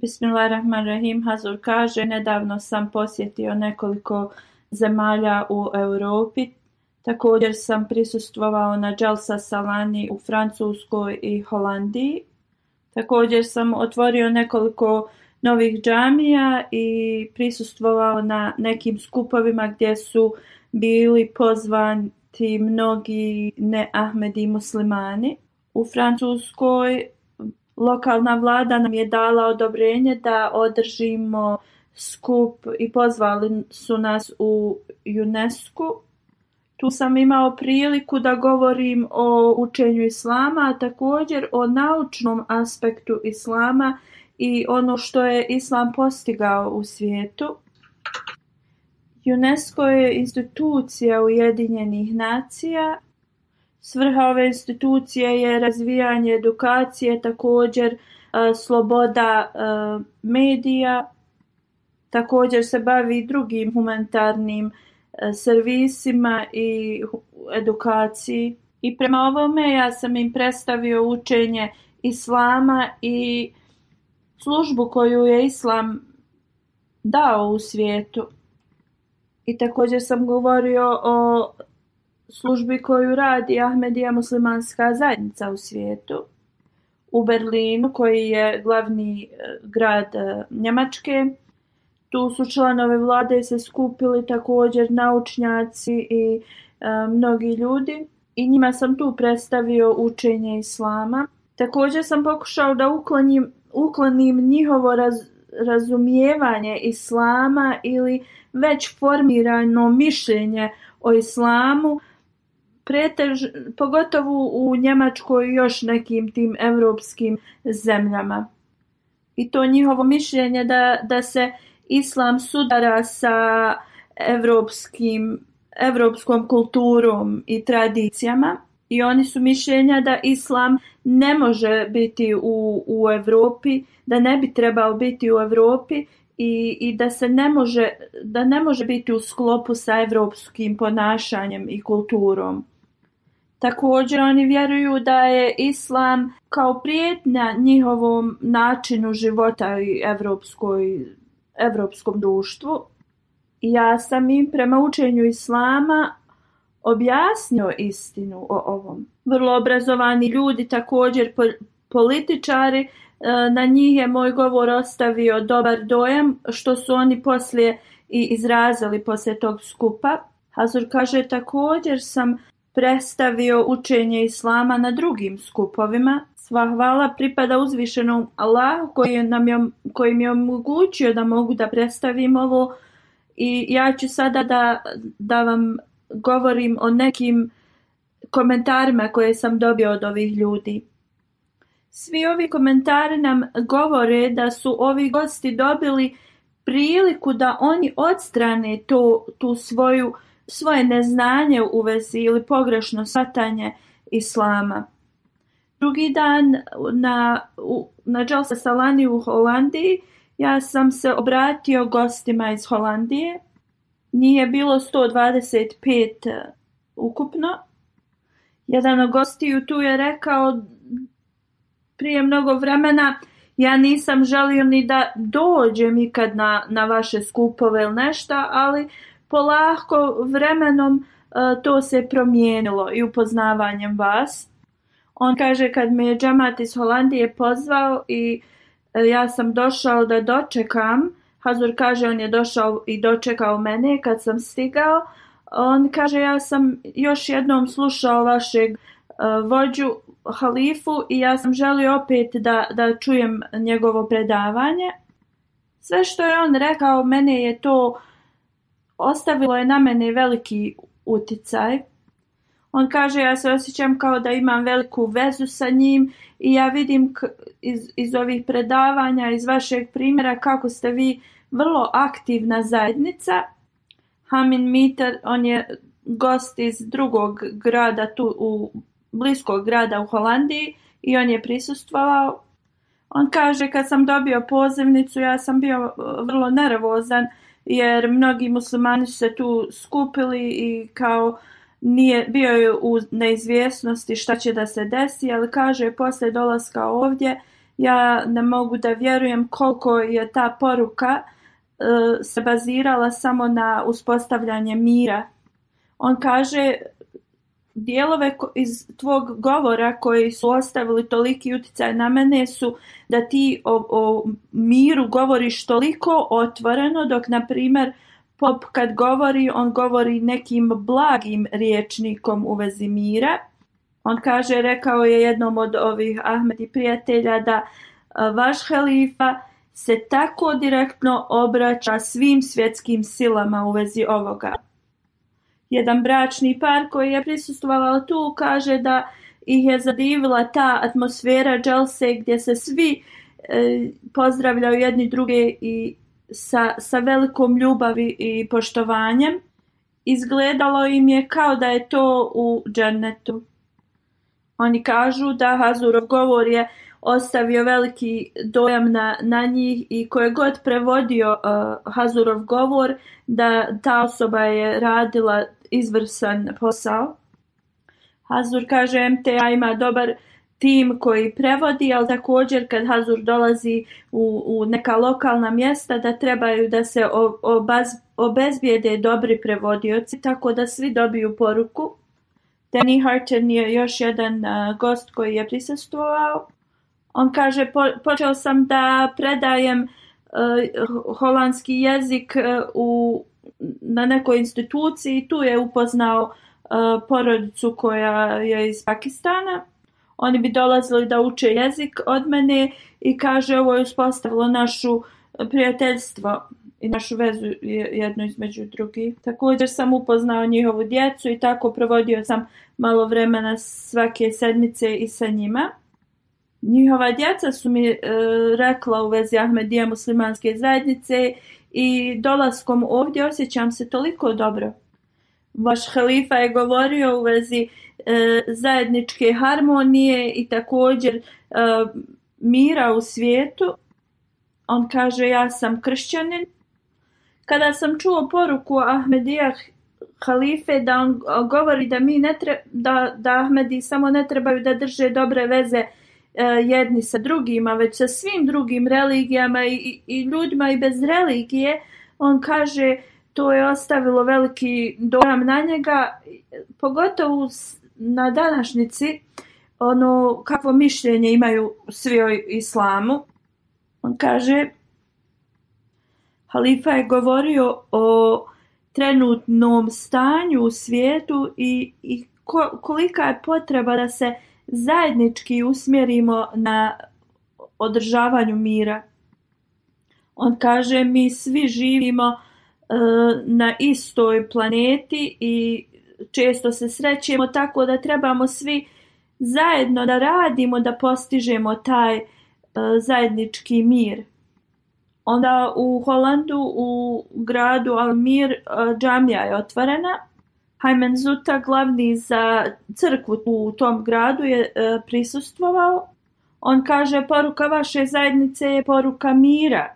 Bismillahirrahmanirrahim. Hazur kaže, nedavno sam posjetio nekoliko zemalja u Europi. Također sam prisustvovao na Jalsa Salani u Francuskoj i Holandiji. Također sam otvorio nekoliko novih džamija i prisustvovao na nekim skupovima gdje su bili pozvani mnogi ne-Ahmedi muslimani. U Francuskoj lokalna vlada nam je dala odobrenje da održimo skup i pozvali su nas u UNESCO. Tu sam imao priliku da govorim o učenju islama, a također o naučnom aspektu islama i ono što je islam postigao u svijetu. UNESCO je institucija Ujedinjenih nacija Svrha ove institucije je razvijanje edukacije, također e, sloboda e, medija, također se bavi drugim humanitarnim e, servisima i edukaciji. I prema ovome ja sam im predstavio učenje islama i službu koju je islam dao u svijetu. I također sam govorio o službi koju radi Ahmedija muslimanska zajednica u svijetu. U Berlinu, koji je glavni e, grad e, Njemačke, tu su članove vlade se skupili također naučnjaci i e, mnogi ljudi. I njima sam tu predstavio učenje islama. Također sam pokušao da uklonim, uklonim njihovo raz, razumijevanje islama ili već formirano mišljenje o islamu uh, pretež, pogotovo u Njemačkoj i još nekim tim evropskim zemljama. I to njihovo mišljenje da, da se islam sudara sa evropskim, evropskom kulturom i tradicijama. I oni su mišljenja da islam ne može biti u, u Evropi, da ne bi trebao biti u Evropi i, i da se ne može, da ne može biti u sklopu sa evropskim ponašanjem i kulturom. Također oni vjeruju da je islam kao prijetnja njihovom načinu života i evropskoj, evropskom društvu. Ja sam im prema učenju islama objasnio istinu o ovom. Vrlo obrazovani ljudi, također političari, e, na njih je moj govor ostavio dobar dojam, što su oni poslije i izrazili poslije tog skupa. Hazur kaže, također sam uh, predstavio učenje islama na drugim skupovima. Sva hvala pripada uzvišenom Allahu koji, nam je, koji mi je omogućio da mogu da predstavim ovo. I ja ću sada da, da vam govorim o nekim komentarima koje sam dobio od ovih ljudi. Svi ovi komentari nam govore da su ovi gosti dobili priliku da oni odstrane to, tu svoju uh, svoje neznanje u vezi ili pogrešno satanje islama. Drugi dan na, u, na Jalsa Salani u Holandiji ja sam se obratio gostima iz Holandije. Nije bilo 125 e, ukupno. Jedan od gostiju tu je rekao prije mnogo vremena ja nisam želio ni da dođem ikad na, na vaše skupove ili nešto, ali uh, polako vremenom e, to se promijenilo i upoznavanjem vas. On kaže kad me je džamat iz Holandije pozvao i e, ja sam došao da dočekam, Hazur kaže on je došao i dočekao mene kad sam stigao, on kaže ja sam još jednom slušao vašeg e, vođu halifu i ja sam želio opet da, da čujem njegovo predavanje. Sve što je on rekao mene je to uh, ostavilo je na mene veliki uticaj. On kaže ja se osjećam kao da imam veliku vezu sa njim i ja vidim iz, iz ovih predavanja, iz vašeg primjera kako ste vi vrlo aktivna zajednica. Hamin Mitter, on je gost iz drugog grada tu u bliskog grada u Holandiji i on je prisustvovao. On kaže kad sam dobio pozivnicu ja sam bio e, vrlo nervozan jer mnogi muslimani se tu skupili i kao nije bio je u neizvjesnosti šta će da se desi, ali kaže posle dolaska ovdje ja ne mogu da vjerujem koliko je ta poruka e, se bazirala samo na uspostavljanje mira. On kaže dijelove iz tvog govora koji su ostavili toliki utjecaj na mene su da ti o, o miru govoriš toliko otvoreno dok na primjer pop kad govori on govori nekim blagim riječnikom u vezi mira on kaže rekao je jednom od ovih Ahmedi prijatelja da vaš halifa se tako direktno obraća svim svjetskim silama u vezi ovoga jedan bračni par koji je prisustovala tu kaže da ih je zadivila ta atmosfera dželse gdje se svi e, pozdravljaju jedni druge i sa, sa velikom ljubavi i poštovanjem. Izgledalo im je kao da je to u džennetu. Oni kažu da Hazurov govor je ostavio veliki dojam na, na njih i koje god prevodio uh, Hazurov govor, da ta osoba je radila izvrsan posao. Hazur kaže MTA ima dobar tim koji prevodi, ali također kad Hazur dolazi u, u neka lokalna mjesta da trebaju da se obaz, obezbijede dobri prevodioci, tako da svi dobiju poruku. Danny Harton je još jedan uh, gost koji je prisustuo. On kaže, po, počeo sam da predajem uh, holandski jezik uh, u na nekoj instituciji tu je upoznao uh, porodicu koja je iz Pakistana. Oni bi dolazili da uče jezik od mene i kaže ovo je uspostavilo našu prijateljstvo i našu vezu jedno između drugi. Također sam upoznao njihovu djecu i tako provodio sam malo vremena svake sedmice i sa njima. Njihova djeca su mi e, rekla u vezi Ahmedija muslimanske zajednice i dolaskom ovdje osjećam se toliko dobro. Vaš halifa je govorio u vezi e, zajedničke harmonije i također e, mira u svijetu. On kaže ja sam kršćanin. Kada sam čuo poruku Ahmedija halife da on govori da mi ne treba, da, da Ahmedi samo ne trebaju da drže dobre veze uh, E, jedni sa drugima, već sa svim drugim religijama i, i ljudima i bez religije, on kaže to je ostavilo veliki dojam na njega, pogotovo na današnjici, ono kakvo mišljenje imaju svi o islamu. On kaže, halifa je govorio o trenutnom stanju u svijetu i, i ko, kolika je potreba da se uh, zajednički usmjerimo na održavanju mira. On kaže mi svi živimo e, na istoj planeti i često se srećemo tako da trebamo svi zajedno da radimo da postižemo taj e, zajednički mir. Onda u Holandu u gradu Almir e, džamija je otvorena Hajmenzuta, glavni za crkvu u tom gradu, je e, prisustvovao. On kaže, poruka vaše zajednice je poruka mira.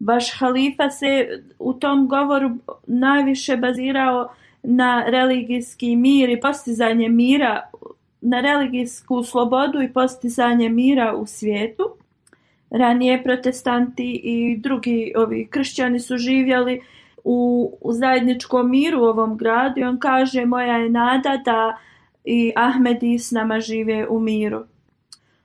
Vaš halifa se u tom govoru najviše bazirao na religijski mir i postizanje mira, na religijsku slobodu i postizanje mira u svijetu. Ranije protestanti i drugi ovi kršćani su živjeli uh, u, u zajedničkom miru u ovom gradu i on kaže moja je nada da i Ahmed i s nama žive u miru.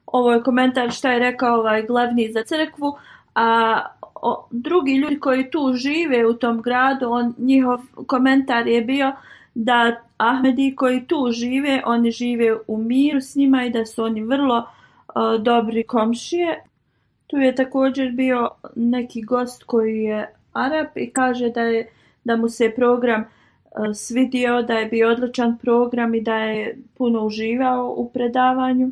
Ovo je komentar šta je rekao ovaj glavni za crkvu, a o, drugi ljudi koji tu žive u tom gradu, on, njihov komentar je bio da Ahmedi koji tu žive, oni žive u miru s njima i da su oni vrlo o, dobri komšije. Tu je također bio neki gost koji je Arab i kaže da je da mu se program e, svidio, da je bio odličan program i da je puno uživao u predavanju.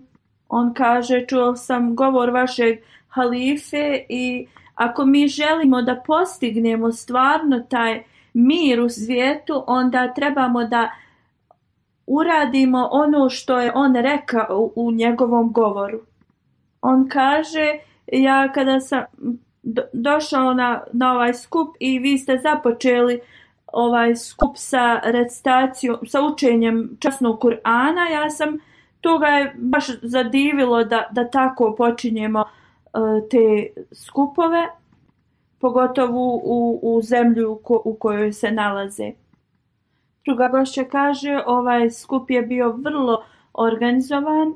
On kaže, čuo sam govor vašeg halife i ako mi želimo da postignemo stvarno taj mir u svijetu, onda trebamo da uradimo ono što je on rekao u njegovom govoru. On kaže, ja kada sam došao na, na ovaj skup i vi ste započeli ovaj skup sa recitacijom, sa učenjem časnog Kur'ana. Ja sam toga je baš zadivilo da, da tako počinjemo e, te skupove, pogotovo u, u zemlju ko, u kojoj se nalaze. Druga gošća kaže, ovaj skup je bio vrlo organizovan,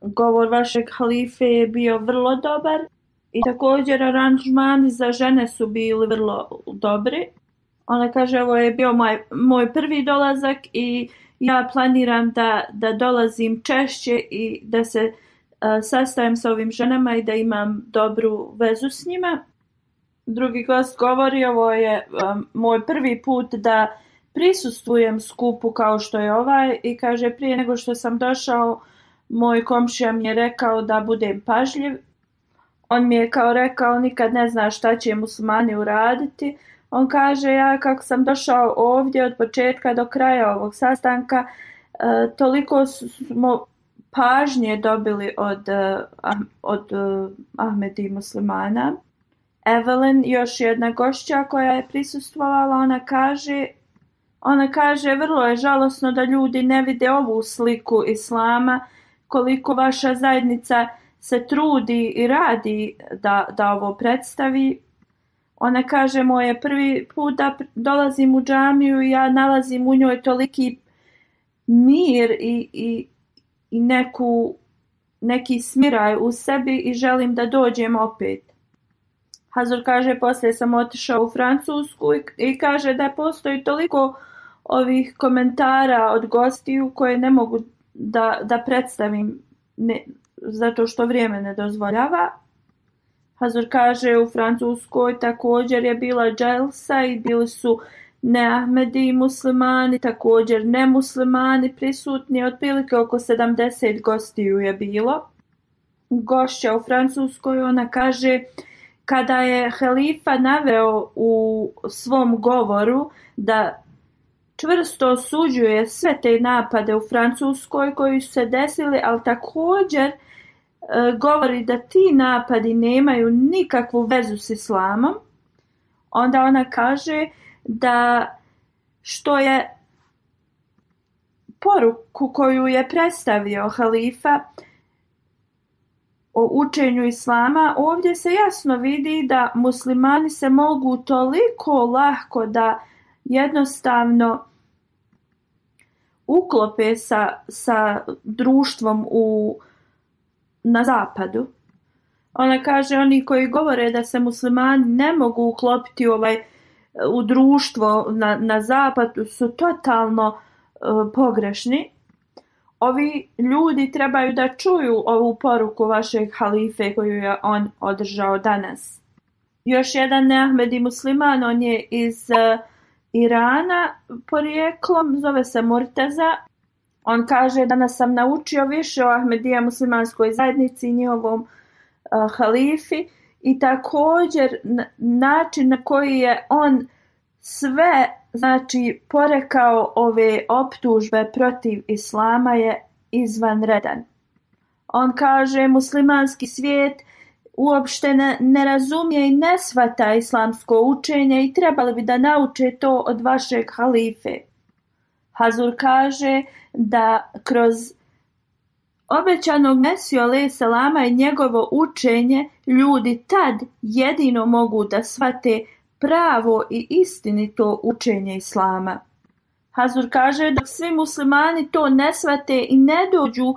govor vašeg halife je bio vrlo dobar, I također aranžmani za žene su bili vrlo dobri. Ona kaže ovo je bio moj, moj prvi dolazak i ja planiram da, da dolazim češće i da se uh, sastavim sa ovim ženama i da imam dobru vezu s njima. Drugi gost govori ovo je um, moj prvi put da prisustujem skupu kao što je ovaj i kaže prije nego što sam došao moj komšija mi je rekao da budem pažljiv on mi je kao rekao nikad ne zna šta će muslimani uraditi. On kaže ja kako sam došao ovdje od početka do kraja ovog sastanka e, toliko smo pažnje dobili od, e, od e, Ahmedi muslimana. Evelyn, još jedna gošća koja je prisustvovala, ona kaže ona kaže vrlo je žalosno da ljudi ne vide ovu sliku islama koliko vaša zajednica je se trudi i radi da, da ovo predstavi. Ona kaže, moj je prvi put da dolazim u džamiju i ja nalazim u njoj toliki mir i, i, i neku, neki smiraj u sebi i želim da dođem opet. Hazur kaže, poslije sam otišao u Francusku i, i kaže da postoji toliko ovih komentara od gostiju koje ne mogu da, da predstavim. Ne, zato što vrijeme ne dozvoljava. Hazor kaže u Francuskoj također je bila dželsa i bili su neahmedi i muslimani, također nemuslimani prisutni, otprilike oko 70 gostiju je bilo. Gošća u Francuskoj, ona kaže, kada je halifa naveo u svom govoru da čvrsto osuđuje sve te napade u Francuskoj koji su se desili, ali također Eh, govori da ti napadi nemaju nikakvu vezu s islamom, onda ona kaže da što je poruku koju je predstavio halifa o učenju islama, ovdje se jasno vidi da muslimani se mogu toliko lahko da jednostavno uklope sa, sa društvom u islamu na zapadu. Ona kaže, oni koji govore da se muslimani ne mogu uklopiti ovaj, u društvo na, na zapadu su totalno uh, pogrešni. Ovi ljudi trebaju da čuju ovu poruku vašeg halife koju je on održao danas. Još jedan Neahmedi musliman, on je iz uh, Irana porijeklom, zove se Murteza, On kaže da nas sam naučio više o Ahmedija muslimanskoj zajednici i njihovom uh, halifi i također način na koji je on sve znači porekao ove optužbe protiv islama je izvanredan. On kaže muslimanski svijet uopšte ne, ne razumije i ne svata islamsko učenje i trebali bi da nauče to od vašeg halife. Hazur kaže da kroz obećanog Mesiju Ale Selama i njegovo učenje ljudi tad jedino mogu da svate pravo i istinito učenje Islama. Hazur kaže da svi muslimani to ne svate i ne dođu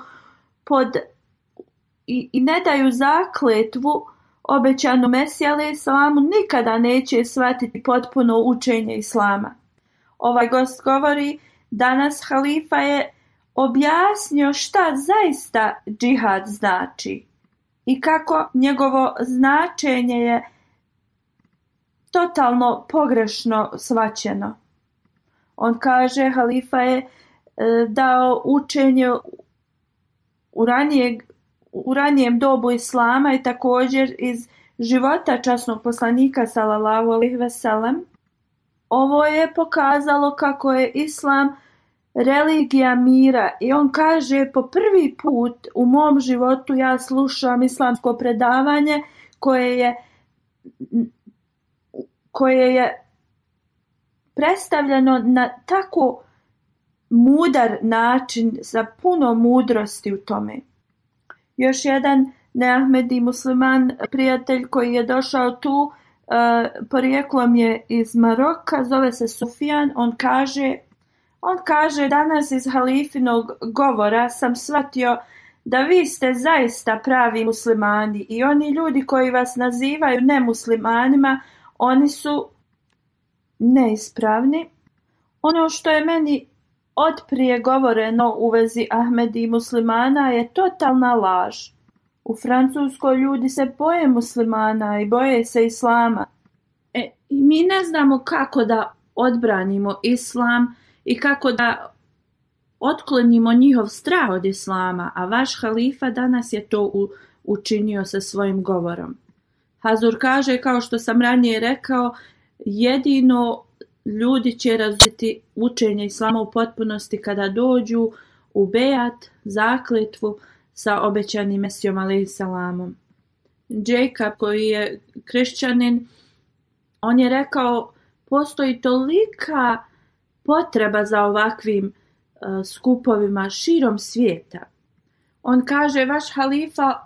pod i, i ne daju zakletvu obećanu Mesiju Ale Selamu nikada neće svatiti potpuno učenje Islama. Ovaj gost govori da Danas halifa je objasnio šta zaista džihad znači i kako njegovo značenje je totalno pogrešno svaćeno. On kaže halifa je e, dao učenje u, ranijeg, u ranijem dobu islama i također iz života časnog poslanika sallallahu alejhi ve sellem ovo je pokazalo kako je islam religija mira i on kaže po prvi put u mom životu ja slušam islamsko predavanje koje je koje je predstavljeno na tako mudar način sa puno mudrosti u tome. Još jedan Neahmedi musliman prijatelj koji je došao tu uh, E, porijeklom je iz Maroka, zove se Sufjan, on kaže, on kaže danas iz halifinog govora sam shvatio da vi ste zaista pravi muslimani i oni ljudi koji vas nazivaju nemuslimanima, oni su neispravni. Ono što je meni od prije govoreno u vezi Ahmedi i muslimana je totalna laž. U Francuskoj ljudi se boje muslimana i boje se islama. E, mi ne znamo kako da odbranimo islam i kako da otklonimo njihov strah od islama, a vaš halifa danas je to u, učinio sa svojim govorom. Hazur kaže, kao što sam ranije rekao, jedino ljudi će razviti učenje islama u potpunosti kada dođu u bejat, zakletvu, sa obećanim Mesijom alaih salamom. Jacob koji je krišćanin, on je rekao postoji tolika potreba za ovakvim uh, skupovima širom svijeta. On kaže vaš halifa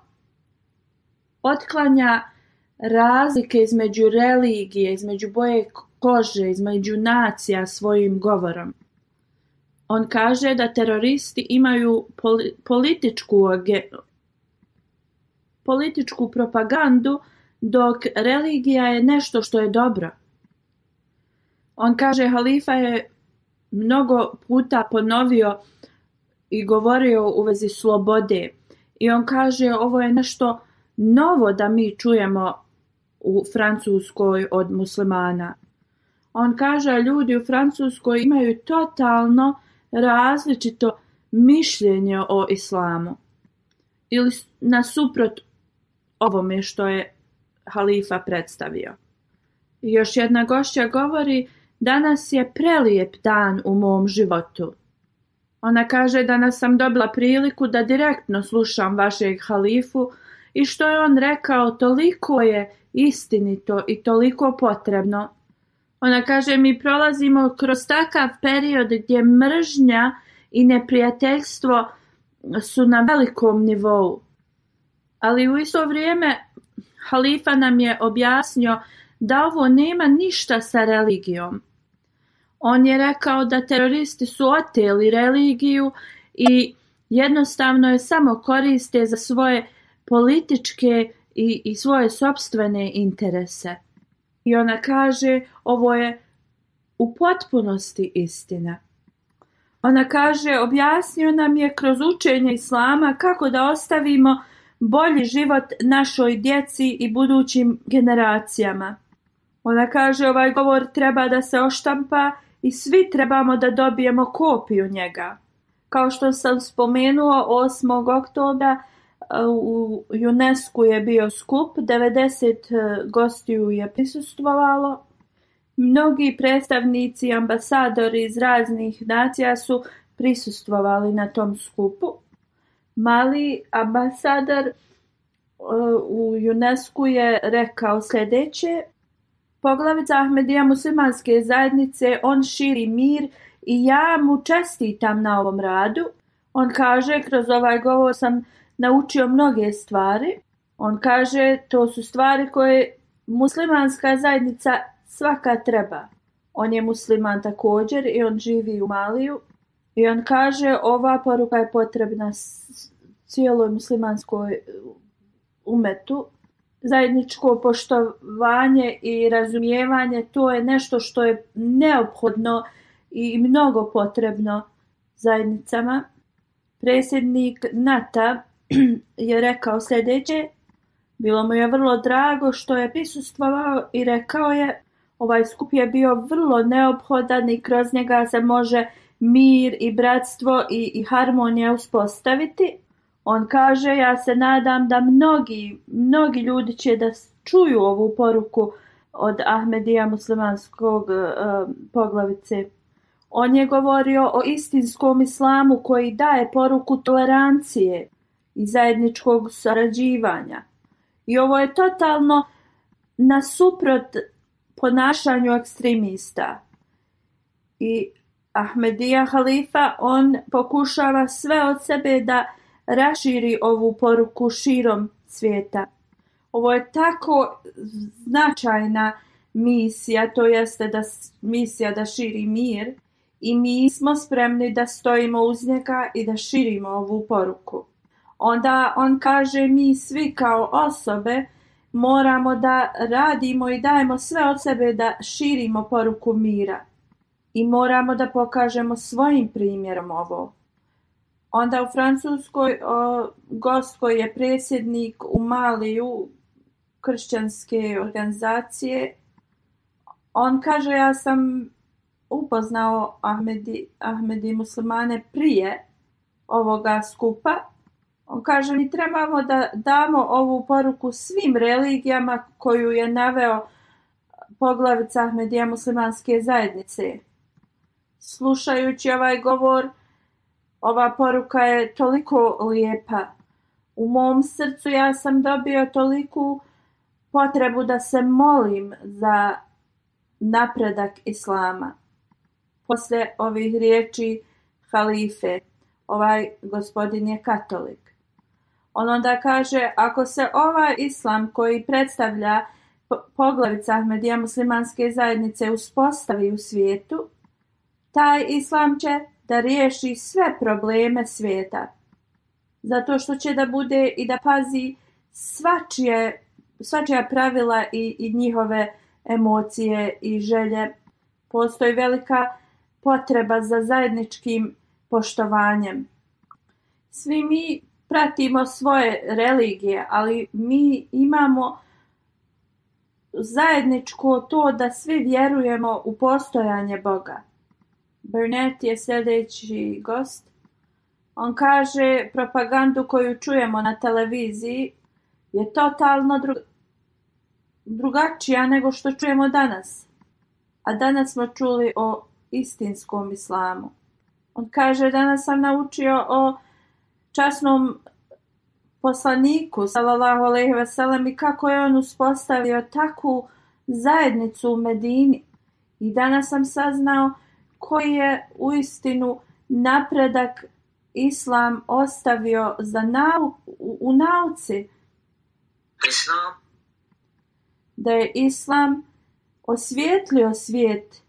otklanja razlike između religije, između boje kože, između nacija svojim govorom. On kaže da teroristi imaju političku političku propagandu dok religija je nešto što je dobro. On kaže halifa je mnogo puta ponovio i govorio u vezi slobode i on kaže ovo je nešto novo da mi čujemo u Francuskoj od muslimana. On kaže ljudi u Francuskoj imaju totalno uh, različito mišljenje o islamu ili nasuprot ovome što je halifa predstavio. Još jedna gošća govori, danas je prelijep dan u mom životu. Ona kaže, danas sam dobila priliku da direktno slušam vašeg halifu i što je on rekao toliko je istinito i toliko potrebno Ona kaže, mi prolazimo kroz takav period gdje mržnja i neprijateljstvo su na velikom nivou. Ali u isto vrijeme halifa nam je objasnio da ovo nema ništa sa religijom. On je rekao da teroristi su oteli religiju i jednostavno je samo koriste za svoje političke i, i svoje sobstvene interese i ona kaže ovo je u potpunosti istina. Ona kaže objasnio nam je kroz učenje islama kako da ostavimo bolji život našoj djeci i budućim generacijama. Ona kaže ovaj govor treba da se oštampa i svi trebamo da dobijemo kopiju njega. Kao što sam spomenuo 8. oktobra U UNESCO je bio skup, 90 e, gostiju je prisustovalo. Mnogi predstavnici i ambasadori iz raznih nacija su prisustovali na tom skupu. Mali ambasador e, u UNESCO je rekao sljedeće. Poglavica Ahmedija muslimanske zajednice, on širi mir i ja mu čestitam na ovom radu. On kaže, kroz ovaj govor sam naučio mnoge stvari. On kaže to su stvari koje muslimanska zajednica svaka treba. On je musliman također i on živi u Maliju. I on kaže ova poruka je potrebna cijeloj muslimanskoj umetu. Zajedničko poštovanje i razumijevanje to je nešto što je neophodno i mnogo potrebno zajednicama. Predsjednik NATA je rekao sljedeće, bilo mu je vrlo drago što je prisustvovao i rekao je, ovaj skup je bio vrlo neophodan i kroz njega se može mir i bratstvo i, i harmonija uspostaviti. On kaže, ja se nadam da mnogi, mnogi ljudi će da čuju ovu poruku od Ahmedija muslimanskog e, poglavice. On je govorio o istinskom islamu koji daje poruku tolerancije i zajedničkog sarađivanja. I ovo je totalno nasuprot ponašanju ekstremista. I Ahmedija Halifa, on pokušava sve od sebe da raširi ovu poruku širom svijeta. Ovo je tako značajna misija, to jeste da misija da širi mir i mi smo spremni da stojimo uz njega i da širimo ovu poruku onda on kaže mi svi kao osobe moramo da radimo i dajemo sve od sebe da širimo poruku mira i moramo da pokažemo svojim primjerom ovo. Onda u Francuskoj o, gost koji je predsjednik u Maliju kršćanske organizacije, on kaže ja sam upoznao Ahmedi, Ahmedi muslimane prije ovoga skupa On kaže, mi trebamo da damo ovu poruku svim religijama koju je naveo poglavica medija muslimanske zajednice. Slušajući ovaj govor, ova poruka je toliko lijepa. U mom srcu ja sam dobio toliku potrebu da se molim za napredak islama. Posle ovih riječi halife, ovaj gospodin je katolik. On onda kaže, ako se ova islam koji predstavlja poglavica medija muslimanske zajednice uspostavi u svijetu, taj islam će da riješi sve probleme svijeta. Zato što će da bude i da pazi svačije, svačija pravila i, i njihove emocije i želje. Postoji velika potreba za zajedničkim poštovanjem. Svi mi pratimo svoje religije, ali mi imamo zajedničko to da svi vjerujemo u postojanje Boga. Burnett je sljedeći gost. On kaže propagandu koju čujemo na televiziji je totalno dru drugačija nego što čujemo danas. A danas smo čuli o istinskom islamu. On kaže danas sam naučio o časnom poslaniku sallallahu alejhi ve sellem i kako je on uspostavio takvu zajednicu u Medini. I danas sam saznao koji je u istinu napredak islam ostavio za nau u, u nauci. Islam. Da je islam osvijetlio svijet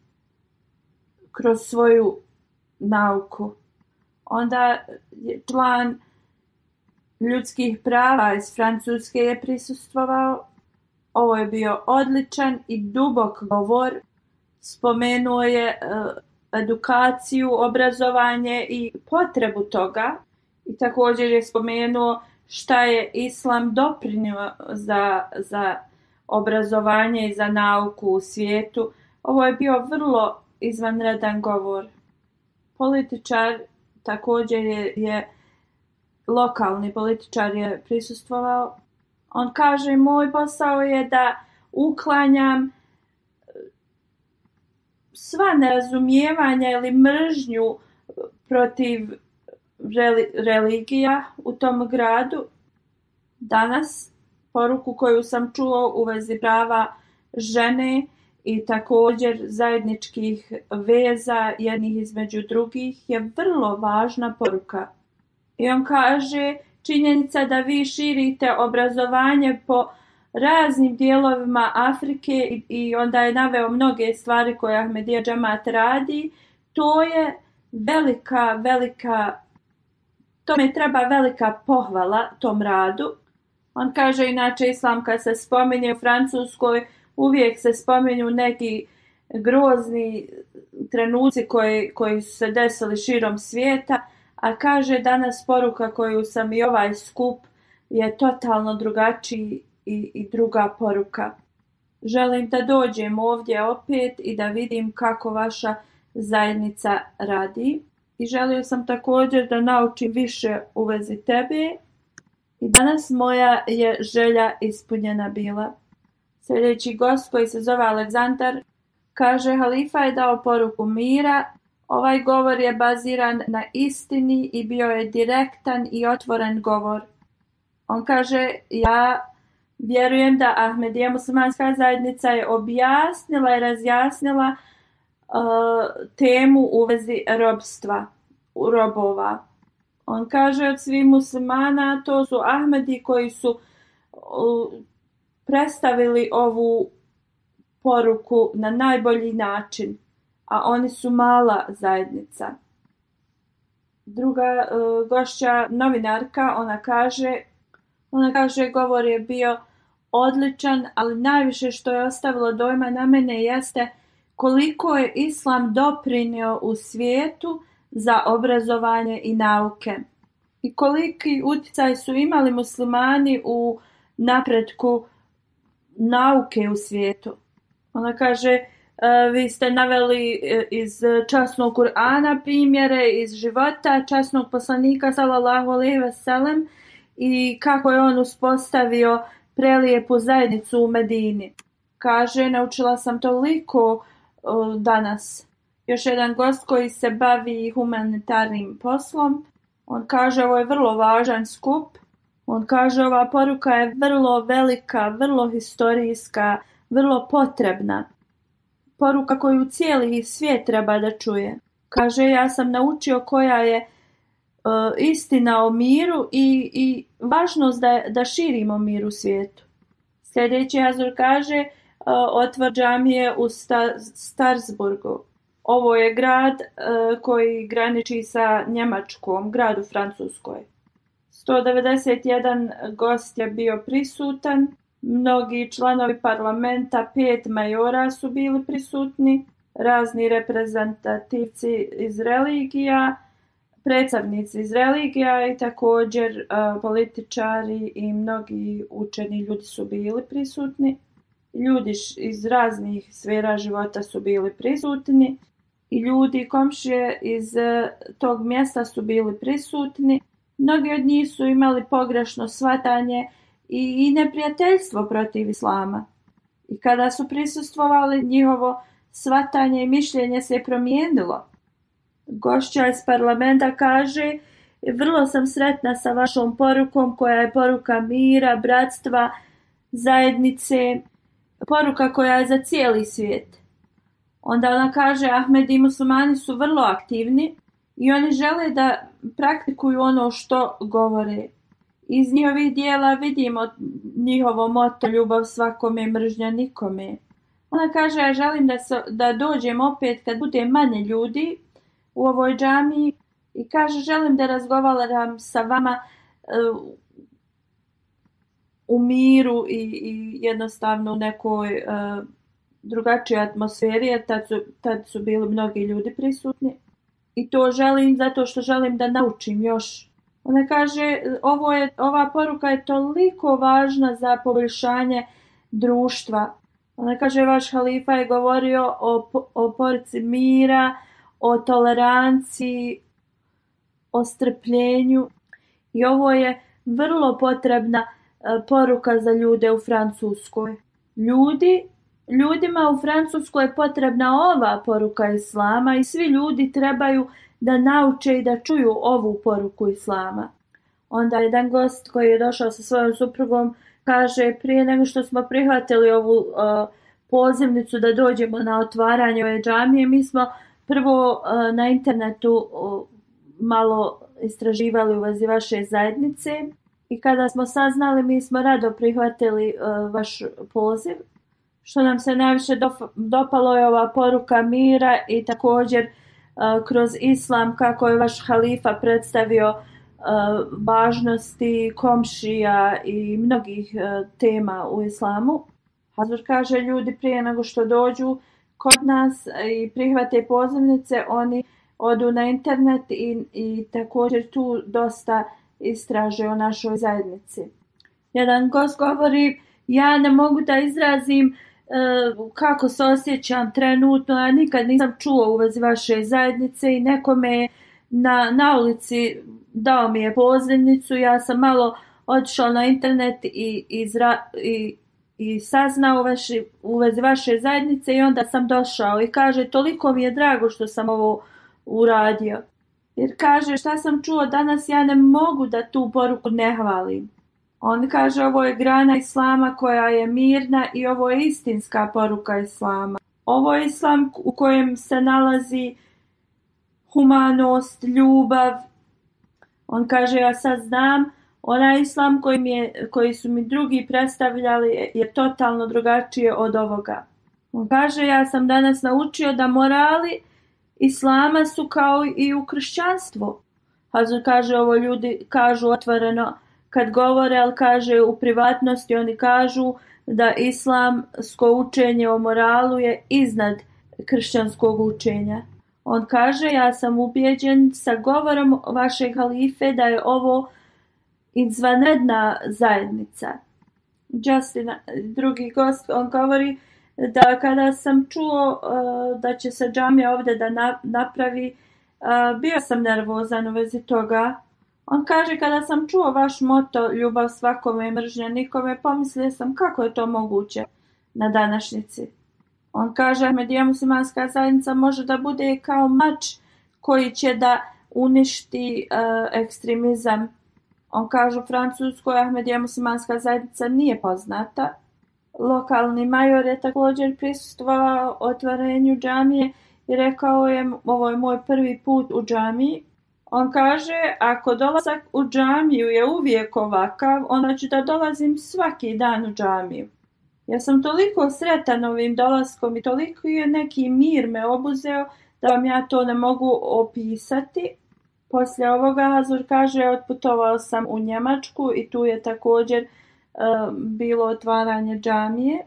kroz svoju nauku onda član ljudskih prava iz Francuske je prisustvovao. Ovo je bio odličan i dubok govor. Spomenuo je e, edukaciju, obrazovanje i potrebu toga. I također je spomenuo šta je islam doprinio za, za obrazovanje i za nauku u svijetu. Ovo je bio vrlo izvanredan govor. Političar također je, je lokalni političar je prisustvovao. On kaže, moj posao je da uklanjam eh, sva nerazumijevanja ili mržnju eh, protiv reli, religija u tom gradu. Danas, poruku koju sam čuo u vezi prava žene, i također zajedničkih veza jednih između drugih je vrlo važna poruka. I on kaže činjenica da vi širite obrazovanje po raznim dijelovima Afrike i onda je naveo mnoge stvari koje Ahmedija Džamat radi, to je velika, velika, to me treba velika pohvala tom radu. On kaže inače islam kad se spominje u Francuskoj, uvijek se spominju neki grozni trenuci koji, koji su se desili širom svijeta, a kaže danas poruka koju sam i ovaj skup je totalno drugačiji i, i druga poruka. Želim da dođem ovdje opet i da vidim kako vaša zajednica radi. I želio sam također da naučim više u vezi tebe. I danas moja je želja ispunjena bila. Sljedeći gost koji se zove Aleksandar kaže Halifa je dao poruku mira, ovaj govor je baziran na istini i bio je direktan i otvoren govor. On kaže ja vjerujem da Ahmedija muslimanska zajednica je objasnila i razjasnila uh, temu u vezi robstva, u robova. On kaže od svih muslimana to su Ahmedi koji su uh, predstavili ovu poruku na najbolji način, a oni su mala zajednica. Druga uh, gošća, novinarka, ona kaže, ona kaže govor je bio odličan, ali najviše što je ostavilo dojma na mene jeste koliko je islam doprinio u svijetu za obrazovanje i nauke i koliki utjecaj su imali muslimani u napretku uh, nauke u svijetu. Ona kaže, e, vi ste naveli e, iz časnog Kur'ana primjere, iz života časnog poslanika, salallahu alaihi veselem, i kako je on uspostavio prelijepu zajednicu u Medini. Kaže, naučila sam toliko danas. Još jedan gost koji se bavi humanitarnim poslom, on kaže, ovo je vrlo važan skup, On kaže ova poruka je vrlo velika, vrlo historijska, vrlo potrebna. Poruka koju cijeli svijet treba da čuje. Kaže ja sam naučio koja je e, istina o miru i, i važnost da, da širimo mir u svijetu. Sljedeći Azur kaže e, otvor džamije u sta, Starsburgu. Ovo je grad e, koji graniči sa Njemačkom, grad u Francuskoj. 191 gost je bio prisutan, mnogi članovi parlamenta, pet majora su bili prisutni, razni reprezentativci iz religija, predstavnici iz religija i također uh, političari i mnogi učeni ljudi su bili prisutni. Ljudi iz raznih sfera života su bili prisutni i ljudi komšije iz uh, tog mjesta su bili prisutni mnogi od njih su imali pogrešno svatanje i neprijateljstvo protiv islama. I kada su prisustvovali, njihovo svatanje i mišljenje se je promijenilo. Gošća iz parlamenta kaže, vrlo sam sretna sa vašom porukom koja je poruka mira, bratstva, zajednice, poruka koja je za cijeli svijet. Onda ona kaže, Ahmed i musulmani su vrlo aktivni i oni žele da praktikuju ono što govore. Iz njihovih dijela vidimo njihovo moto ljubav svakome, mržnja nikome. Ona kaže ja želim da, se, da dođem opet kad bude manje ljudi u ovoj džami i kaže želim da razgovaram sa vama uh, u miru i, i jednostavno u nekoj uh, drugačijoj atmosferi, jer tad su, tad su bili mnogi ljudi prisutni i to želim zato što želim da naučim još. Ona kaže, ovo je, ova poruka je toliko važna za poboljšanje društva. Ona kaže, vaš halifa je govorio o, o porici mira, o toleranciji, o strpljenju. I ovo je vrlo potrebna e, poruka za ljude u Francuskoj. Ljudi ljudima u Francuskoj je potrebna ova poruka islama i svi ljudi trebaju da nauče i da čuju ovu poruku islama. Onda jedan gost koji je došao sa svojom suprugom kaže prije nego što smo prihvatili ovu uh, pozivnicu da dođemo na otvaranje ove džamije, mi smo prvo uh, na internetu uh, malo istraživali u vezi vaše zajednice i kada smo saznali mi smo rado prihvatili uh, vaš poziv što nam se najviše dopalo je ova poruka mira i također e, kroz islam kako je vaš halifa predstavio e, važnosti komšija i mnogih e, tema u islamu. Hazur kaže ljudi prije nego što dođu kod nas i prihvate pozivnice, oni odu na internet i, i također tu dosta istraže o našoj zajednici. Jedan gost govori, ja ne mogu da izrazim uh, Eh, kako se osjećam trenutno, ja nikad nisam čuo u vezi vaše zajednice i neko me na, na ulici dao mi je pozivnicu, ja sam malo odšao na internet i, i, zra, i, i saznao vaši, u vezi vaše zajednice i onda sam došao i kaže toliko mi je drago što sam ovo uradio. Jer kaže šta sam čuo danas ja ne mogu da tu poruku ne hvalim. On kaže ovo je grana islama koja je mirna i ovo je istinska poruka islama. Ovo je islam u kojem se nalazi humanost, ljubav. On kaže ja sad znam onaj islam koji, mi je, koji su mi drugi predstavljali je totalno drugačije od ovoga. On kaže ja sam danas naučio da morali islama su kao i u kršćanstvu. Hazan kaže ovo ljudi kažu otvoreno otvoreno kad govore, ali kaže u privatnosti oni kažu da islamsko učenje o moralu je iznad kršćanskog učenja. On kaže, ja sam ubjeđen sa govorom vaše halife da je ovo izvanredna zajednica. Justin, drugi gost, on govori da kada sam čuo uh, da će se džamija ovdje da na, napravi, uh, bio sam nervozan u vezi toga. On kaže, kada sam čuo vaš moto, ljubav svakome i mržnja nikome, pomislio sam kako je to moguće na današnjici. On kaže, medija muslimanska zajednica može da bude kao mač koji će da uništi uh, ekstremizam. On kaže, u Francuskoj Ahmedija muslimanska zajednica nije poznata. Lokalni major je također prisustovao otvarenju džamije i rekao je, ovo je moj prvi put u džamiji, On kaže, ako dolazak u džamiju je uvijek ovakav, onda ću da dolazim svaki dan u džamiju. Ja sam toliko sretan ovim dolaskom i toliko je neki mir me obuzeo da vam ja to ne mogu opisati. Poslije ovoga Hazur kaže, otputovao sam u Njemačku i tu je također uh, bilo otvaranje džamije.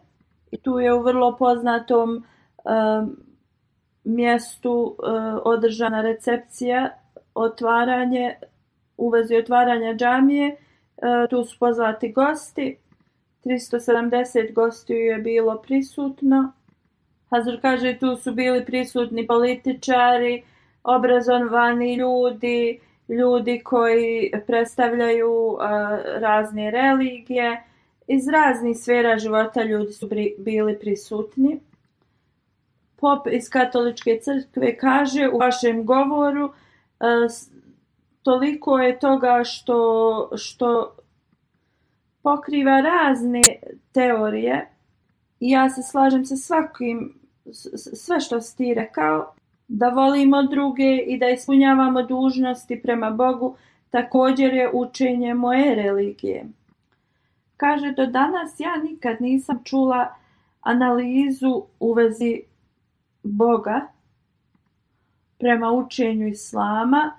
I tu je u vrlo poznatom uh, mjestu uh, održana recepcija otvaranje, u vezi otvaranja džamije, e, tu su pozvati gosti. 370 gostiju je bilo prisutno. Hazur kaže tu su bili prisutni političari, obrazovani ljudi, ljudi koji predstavljaju e, razne religije. Iz raznih sfera života ljudi su bili prisutni. Pop iz katoličke crkve kaže u vašem govoru – toliko je toga što, što pokriva razne teorije. Ja se slažem sa svakim, sve što si ti rekao, da volimo druge i da ispunjavamo dužnosti prema Bogu, također je učenje moje religije. Kaže, do danas ja nikad nisam čula analizu u vezi Boga, prema učenju islama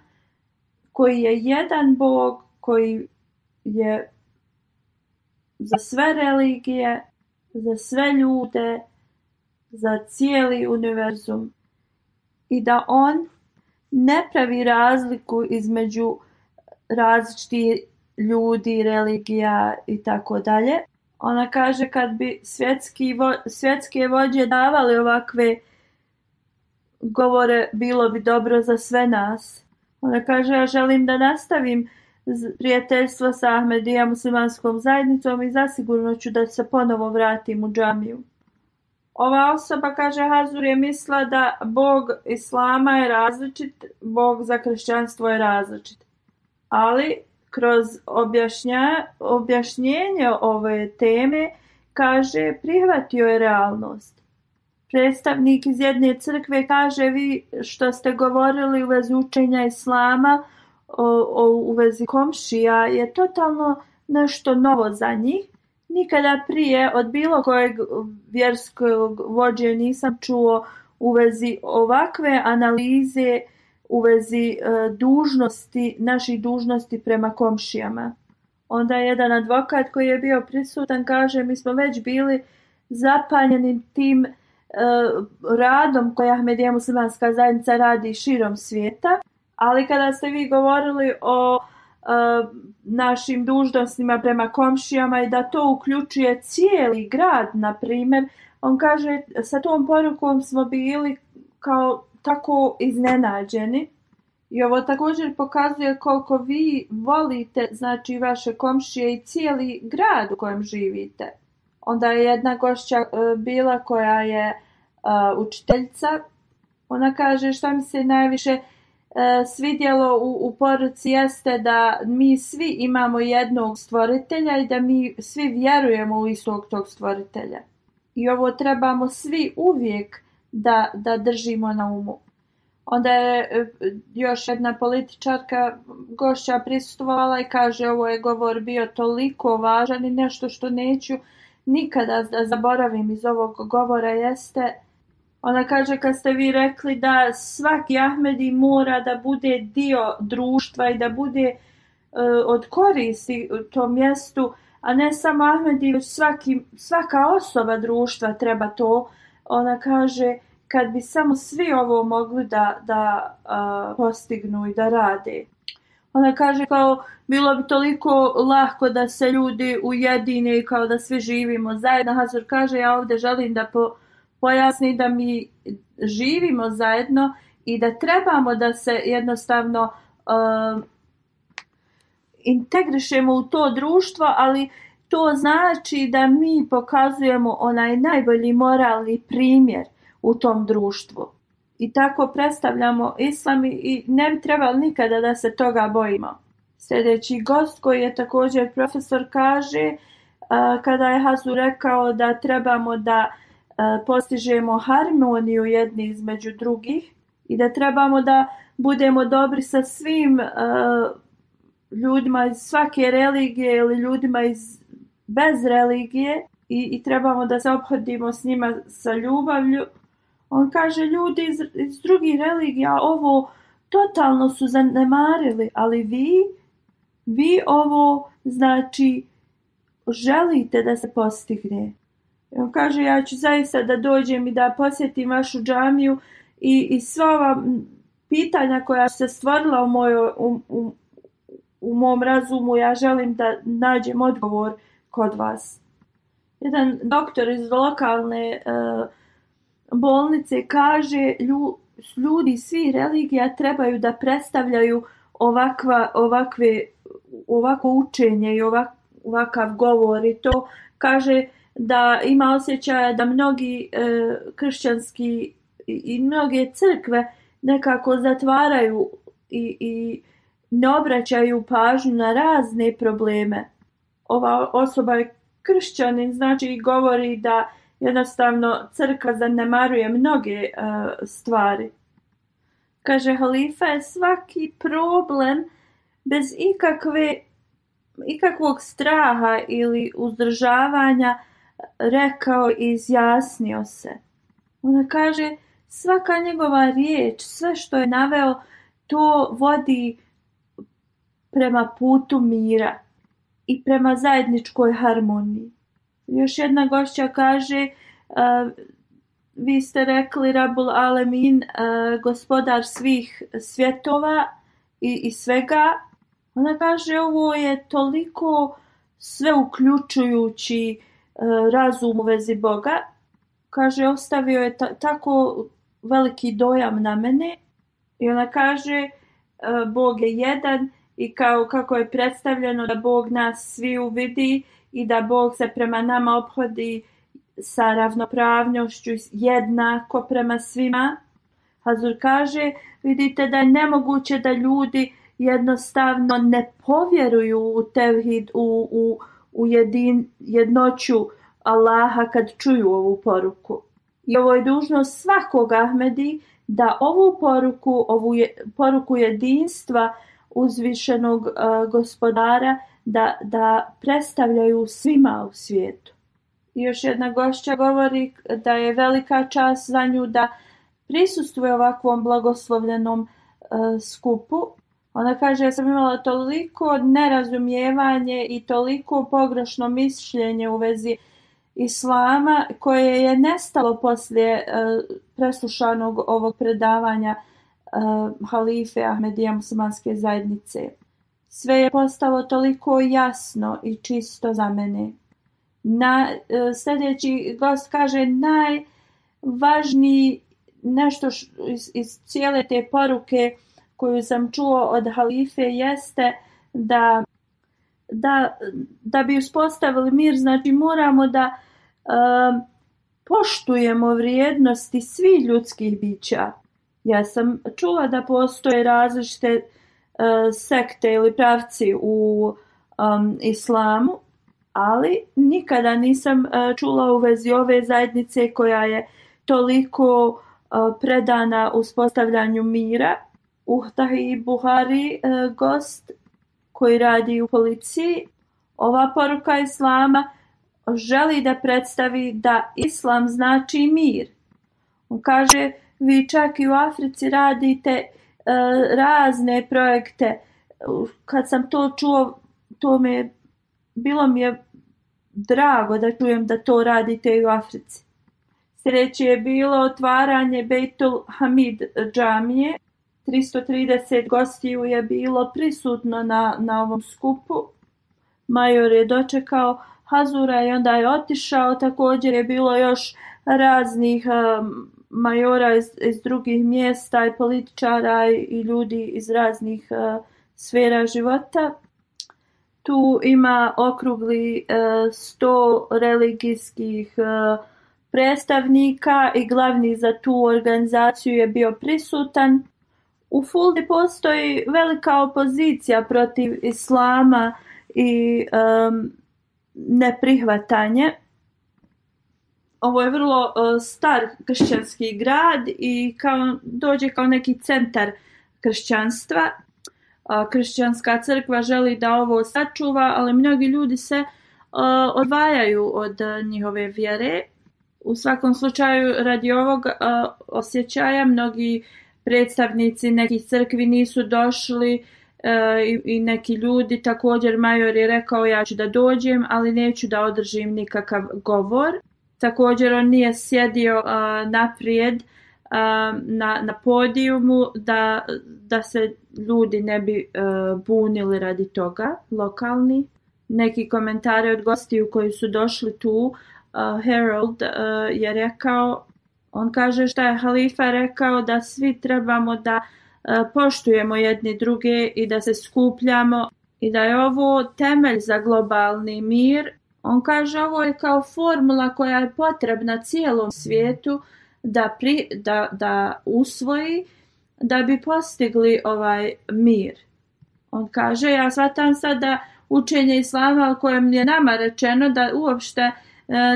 koji je jedan bog koji je za sve religije, za sve ljude, za cijeli univerzum i da on ne pravi razliku između različitih ljudi, religija i tako dalje. Ona kaže kad bi svjetski vo, svjetske vođe davali ovakve uh, govore bilo bi dobro za sve nas. Ona kaže, ja želim da nastavim prijateljstvo sa Ahmedija muslimanskom zajednicom i zasigurno ću da se ponovo vratim u džamiju. Ova osoba, kaže Hazur, je misla da Bog Islama je različit, Bog za hrišćanstvo je različit. Ali kroz objašnja, objašnjenje ove teme, kaže, prihvatio je realnost predstavnik iz jedne crkve kaže vi što ste govorili u vezi učenja islama o, o, u vezi komšija je totalno nešto novo za njih. Nikada prije od bilo kojeg vjerskog vođe nisam čuo u vezi ovakve analize u vezi e, dužnosti, naših dužnosti prema komšijama. Onda jedan advokat koji je bio prisutan kaže mi smo već bili zapanjeni tim Eh, radom koje Ahmedija muslimanska zajednica radi širom svijeta, ali kada ste vi govorili o eh, našim dužnostima prema komšijama i da to uključuje cijeli grad, na primjer, on kaže, sa tom porukom smo bili kao tako iznenađeni. I ovo također pokazuje koliko vi volite, znači, vaše komšije i cijeli grad u kojem živite. Onda je jedna gošća uh, bila koja je uh, učiteljica. Ona kaže što mi se najviše uh, svidjelo u, u poruci jeste da mi svi imamo jednog stvoritelja i da mi svi vjerujemo u istog tog stvoritelja. I ovo trebamo svi uvijek da, da držimo na umu. Onda je još jedna političarka gošća prisustvovala i kaže ovo je govor bio toliko važan i nešto što neću uh, nikada da zaboravim iz ovog govora jeste Ona kaže kad ste vi rekli da svaki Ahmedi mora da bude dio društva i da bude uh, od koristi u tom mjestu, a ne samo Ahmedi, već svaki, svaka osoba društva treba to. Ona kaže kad bi samo svi ovo mogli da, da uh, postignu i da rade. Ona kaže kao bilo bi toliko lahko da se ljudi ujedine i kao da svi živimo zajedno. Hazur kaže ja ovdje želim da po, pojasni da mi živimo zajedno i da trebamo da se jednostavno uh, integrišemo u to društvo, ali to znači da mi pokazujemo onaj najbolji moralni primjer u tom društvu i tako predstavljamo islam i ne bi trebalo nikada da se toga bojimo. Sljedeći gost koji je također profesor kaže kada je Hazu rekao da trebamo da postižemo harmoniju jedni između drugih i da trebamo da budemo dobri sa svim ljudima iz svake religije ili ljudima iz bez religije i, i trebamo da se obhodimo s njima sa ljubavlju. On kaže, ljudi iz, iz drugih religija ovo totalno su zanemarili, ali vi, vi ovo, znači, želite da se postigne. On kaže, ja ću zaista da dođem i da posjetim vašu džamiju i, i sva ova pitanja koja se stvorila u, mojo, u, u, u mom razumu, ja želim da nađem odgovor kod vas. Jedan doktor iz lokalne uh, bolnice kaže lju, ljudi svi religija trebaju da predstavljaju ovakva, ovakve, ovako učenje i ovak, ovakav govor i to kaže da ima osjećaja da mnogi e, kršćanski i, i mnoge crkve nekako zatvaraju i, i ne obraćaju pažnju na razne probleme. Ova osoba je kršćanin, znači i govori da e, jednostavno crkva zanemaruje mnoge uh, stvari. Kaže halifa je svaki problem bez ikakve ikakvog straha ili uzdržavanja rekao i izjasnio se. Ona kaže svaka njegova riječ, sve što je naveo, to vodi prema putu mira i prema zajedničkoj harmoniji. Još jedna gošća kaže, uh, vi ste rekli Rabul Alemin, uh, gospodar svih svjetova i, i svega. Ona kaže, ovo je toliko sve uključujući uh, razum u vezi Boga. Kaže, ostavio je ta, tako veliki dojam na mene. I ona kaže, uh, Bog je jedan i kao kako je predstavljeno da Bog nas svi uvidi i da Bog se prema nama obhodi sa ravnopravnošću jednako prema svima. Hazur kaže, vidite da je nemoguće da ljudi jednostavno ne povjeruju u tevhid, u, u, u jedin, jednoću Allaha kad čuju ovu poruku. I ovo je dužnost svakog Ahmedi da ovu poruku, ovu je, poruku jedinstva uzvišenog uh, gospodara uh, da, da predstavljaju svima u svijetu. Još jedna gošća govori da je velika čast za nju da prisustuje ovakvom blagoslovljenom e, skupu. Ona kaže, ja sam imala toliko nerazumijevanje i toliko pogrošno mišljenje u vezi islama koje je nestalo poslije e, preslušanog ovog predavanja e, halife Ahmedija muslimanske zajednice sve je postalo toliko jasno i čisto za mene. Na e, sljedeći gost kaže najvažniji nešto š, iz, iz cijele te poruke koju sam čuo od halife jeste da, da, da bi uspostavili mir, znači moramo da e, poštujemo vrijednosti svih ljudskih bića. Ja sam čula da postoje različite uh, E, sekte ili pravci u um, islamu, ali nikada nisam uh, čula u vezi ove zajednice koja je toliko uh, predana uspostavljanju mira. Uhtahi Buhari, uh, gost koji radi u policiji, ova poruka islama želi da predstavi da islam znači mir. On kaže, vi čak i u Africi radite islam, E, razne projekte. Kad sam to čuo, to mi je, bilo mi je drago da čujem da to radite i u Africi. Sreće je bilo otvaranje Beitul Hamid džamije. 330 gostiju je bilo prisutno na, na ovom skupu. Major je dočekao Hazura i onda je otišao. Također je bilo još raznih um, majora iz, iz drugih mjesta i političara i ljudi iz raznih uh, sfera života. Tu ima okrugli uh, sto religijskih uh, predstavnika i glavni za tu organizaciju je bio prisutan. U Fuldi postoji velika opozicija protiv islama i um, neprihvatanje ovo je vrlo uh, star kršćanski grad i kao dođe kao neki centar kršćanstva. Uh, kršćanska crkva želi da ovo sačuva, ali mnogi ljudi se uh, odvajaju od uh, njihove vjere. U svakom slučaju radi ovog uh, osjećaja mnogi predstavnici nekih crkvi nisu došli e, i neki ljudi također major je rekao ja ću da dođem ali neću da održim nikakav govor također on nije sjedio uh, naprijed uh, na, na podijumu da, da se ljudi ne bi uh, bunili radi toga, lokalni. Neki komentari od gostiju koji su došli tu, uh, Harold uh, je rekao, on kaže šta je Halifa rekao da svi trebamo da poštujemo jedni druge i da se skupljamo i da je ovo temelj za globalni mir On kaže ovo je kao formula koja je potrebna cijelom svijetu da, pri, da, da usvoji da bi postigli ovaj mir. On kaže ja shvatam sad da učenje islama o kojem je nama rečeno da uopšte e,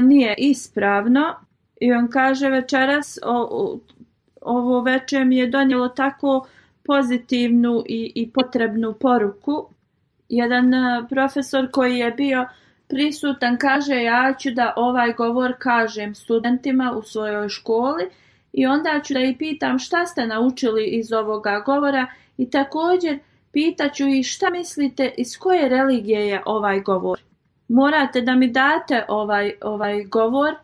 nije ispravno i on kaže večeras o, o, ovo večer mi je donijelo tako pozitivnu i, i potrebnu poruku. Jedan e, profesor koji je bio uh, prisutan kaže ja ću da ovaj govor kažem studentima u svojoj školi i onda ću da ih pitam šta ste naučili iz ovoga govora i također pitaću ih šta mislite iz koje religije je ovaj govor. Morate da mi date ovaj, ovaj govor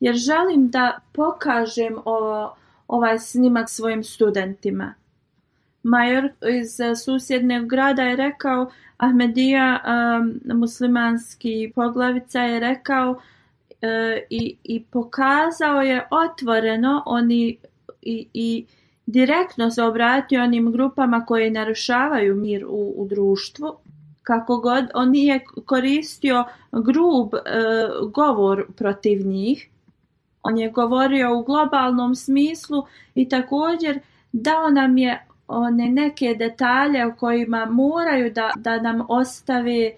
jer želim da pokažem o, ovaj snimak svojim studentima. Major iz susjednog grada je rekao, Ahmedija, um, muslimanski poglavica, je rekao uh, i, i pokazao je otvoreno, oni i, i direktno se obratio onim grupama koje narušavaju mir u, u društvu, kako god on nije koristio grub uh, govor protiv njih. On je govorio u globalnom smislu i također dao nam je one neke detalje u kojima moraju da, da nam ostave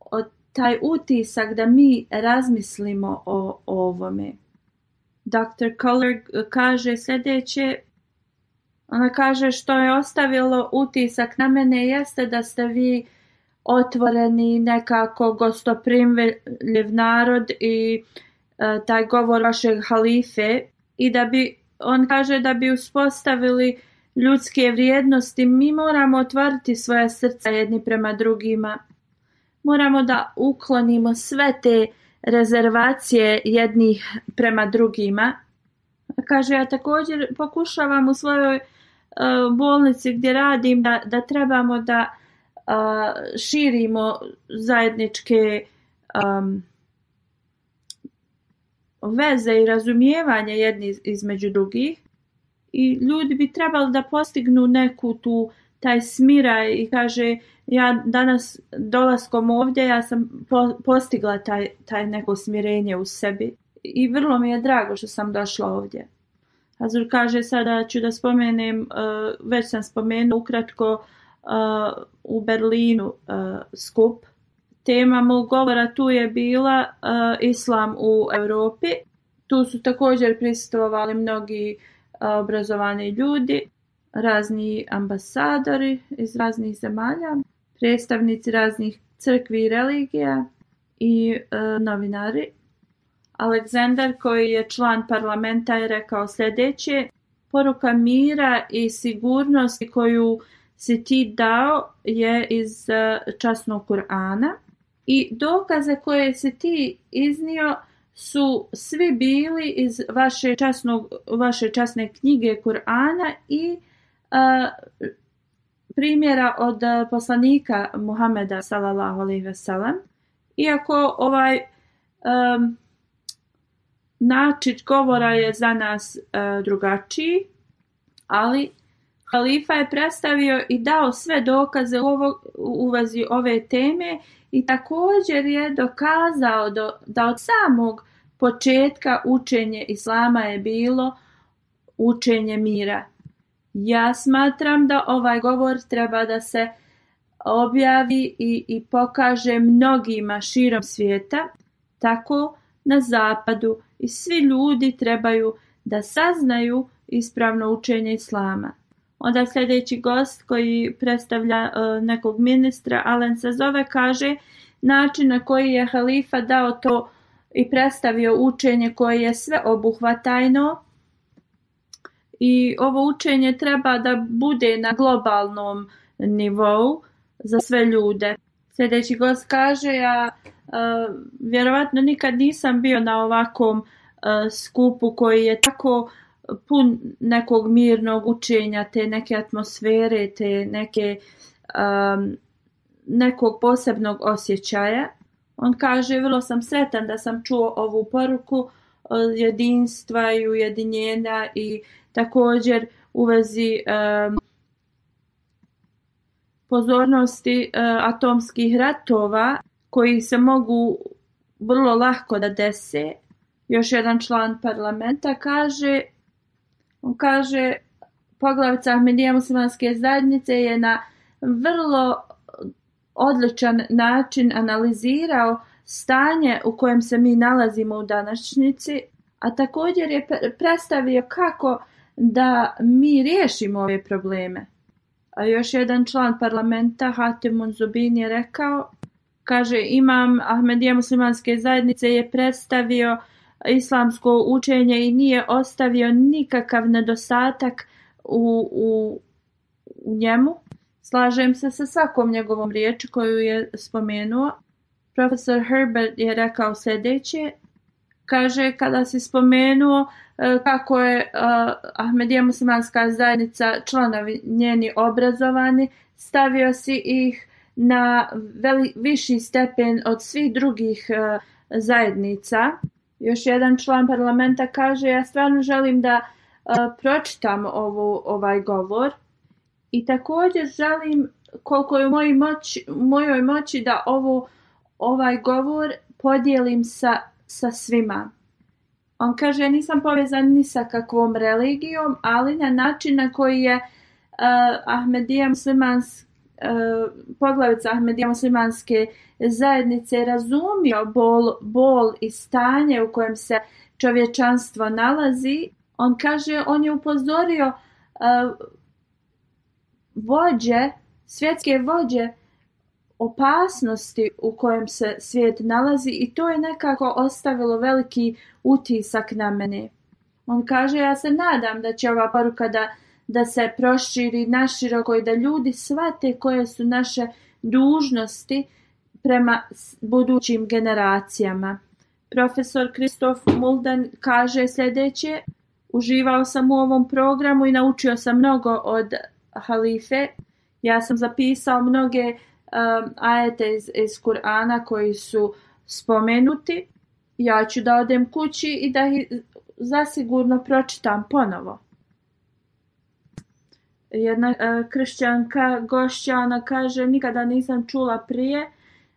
od taj utisak da mi razmislimo o, o ovome. Dr. Color kaže sljedeće, ona kaže što je ostavilo utisak na mene jeste da ste vi otvoreni nekako gostoprimljiv narod i e, taj govor vašeg halife i da bi on kaže da bi uspostavili uh, ljudske vrijednosti, mi moramo otvoriti svoje srca jedni prema drugima. Moramo da uklonimo sve te rezervacije jednih prema drugima. Kaže, ja također pokušavam u svojoj e, bolnici gdje radim da, da trebamo da e, širimo zajedničke e, veze i razumijevanje jedni između drugih i ljudi bi trebali da postignu neku tu taj smiraj i kaže ja danas dolaskom ovdje ja sam po, postigla taj, taj neko smirenje u sebi i vrlo mi je drago što sam došla ovdje. Azur kaže sada ću da spomenem, uh, već sam spomenuo ukratko uh, u Berlinu uh, skup. Tema mog govora tu je bila uh, islam u Europi. Tu su također pristovali mnogi uh, obrazovani ljudi, razni ambasadori iz raznih zemalja, predstavnici raznih crkvi i religija i e, novinari. Aleksandar koji je član parlamenta je rekao sljedeće poruka mira i sigurnosti koju si ti dao je iz e, časnog Kur'ana i dokaze koje si ti iznio su svi bili iz vaše časnog vaše časne knjige Kur'ana i a, primjera od poslanika Muhameda sallallahu alejhi ve sellem iako ovaj um, način govora je za nas uh, drugačiji ali halifa je predstavio i dao sve dokaze u ovo u vezi ove teme i također je dokazao do, da od samog početka učenje islama je bilo učenje mira. Ja smatram da ovaj govor treba da se objavi i, i pokaže mnogima širom svijeta, tako na zapadu i svi ljudi trebaju da saznaju ispravno učenje islama. Onda sljedeći gost koji predstavlja uh, nekog ministra, Alen se zove, kaže način na koji je halifa dao to učenje i predstavio učenje koje je sve obuhvatajno i ovo učenje treba da bude na globalnom nivou za sve ljude. Sljedeći gost kaže, ja e, vjerovatno nikad nisam bio na ovakom e, skupu koji je tako pun nekog mirnog učenja, te neke atmosfere, te neke um, nekog posebnog osjećaja. On kaže, vrlo sam sretan da sam čuo ovu poruku e, jedinstva i ujedinjenja i također u vezi e, pozornosti e, atomskih ratova koji se mogu vrlo lahko da dese. Još jedan član parlamenta kaže, on kaže, poglavica Ahmedija muslimanske zajednice je na vrlo odličan način analizirao stanje u kojem se mi nalazimo u današnjici, a također je predstavio kako da mi riješimo ove probleme. A još jedan član parlamenta, Hatem Unzubin, je rekao, kaže, imam Ahmedija muslimanske zajednice je predstavio islamsko učenje i nije ostavio nikakav nedostatak u, u, u njemu. Slažem se sa svakom njegovom riječi koju je spomenuo. Profesor Herbert je rekao sljedeće. Kaže, kada si spomenuo e, kako je uh, Ahmedija muslimanska zajednica članovi njeni obrazovani, stavio si ih na veli, viši stepen od svih drugih uh, zajednica. Još jedan član parlamenta kaže, ja stvarno želim da uh, pročitam ovu, ovaj govor. I također želim koliko je u mojoj moći, mojoj moći da ovo ovaj govor podijelim sa, sa svima. On kaže, ja nisam povezan ni sa kakvom religijom, ali na način na koji je uh, Ahmedija Muslimans, uh, eh, poglavica Ahmedija Muslimanske zajednice razumio bol, bol i stanje u kojem se čovječanstvo nalazi. On kaže, on je upozorio uh, vođe, svjetske vođe opasnosti u kojem se svijet nalazi i to je nekako ostavilo veliki utisak na mene. On kaže, ja se nadam da će ova poruka da, da se proširi naširoko i da ljudi svate koje su naše dužnosti prema budućim generacijama. Profesor Kristof Muldan kaže sljedeće, uživao sam u ovom programu i naučio sam mnogo od halife. Ja sam zapisao mnoge um, ajete iz, iz Kur'ana koji su spomenuti. Ja ću da odem kući i da hi, zasigurno pročitam ponovo. Jedna uh, kršćanka gošćana kaže, nikada nisam čula prije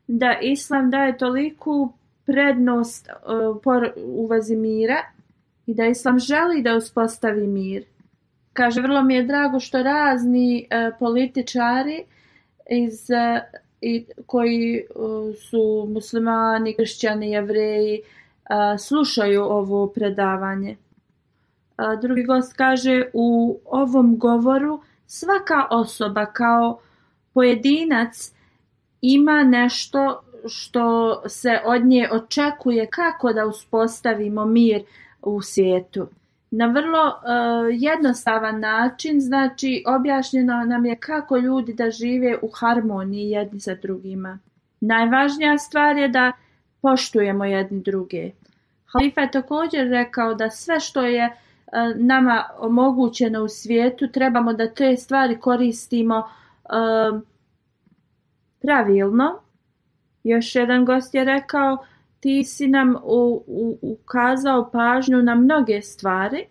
da Islam daje toliku prednost uh, por, u vezi mira i da Islam želi da uspostavi mir kaže vrlo mi je drago što razni uh, političari iz uh, i koji uh, su muslimani, kršćani, jevreji uh, slušaju ovo predavanje. Uh, drugi gost kaže u ovom govoru svaka osoba kao pojedinac ima nešto što se od nje očekuje kako da uspostavimo mir u svijetu na vrlo uh, jednostavan način, znači objašnjeno nam je kako ljudi da žive u harmoniji jedni sa drugima. Najvažnija stvar je da poštujemo jedni druge. Halifa je također rekao da sve što je uh, nama omogućeno u svijetu, trebamo da te stvari koristimo uh, pravilno. Još jedan gost je rekao uh, ti si nam u, u, ukazao pažnju na mnoge stvari.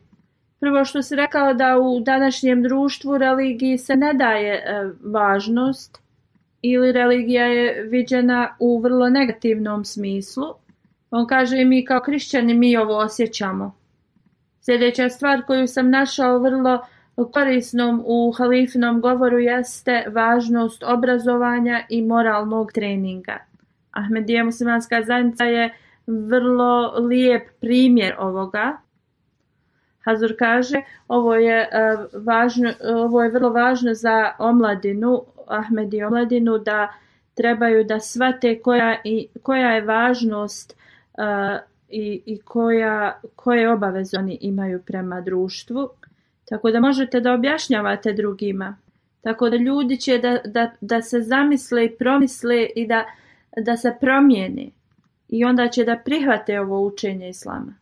Prvo što si rekao da u današnjem društvu religiji se ne daje e, važnost ili religija je viđena u vrlo negativnom smislu. On kaže mi kao hrišćani mi ovo osjećamo. Sljedeća stvar koju sam našao vrlo korisnom u halifnom govoru jeste važnost obrazovanja i moralnog treninga. Ahmedija muslimanska zajednica je vrlo lijep primjer ovoga. Hazur kaže, ovo je, uh, važno, ovo je vrlo važno za omladinu, Ahmed i omladinu, da trebaju da svate koja, i, koja je važnost uh, i, i koja, koje obaveze oni imaju prema društvu. Tako da možete da objašnjavate drugima. Tako da ljudi će da, da, da se zamisle i promisle i da uh, da se promijene i onda će da prihvate ovo učenje islama.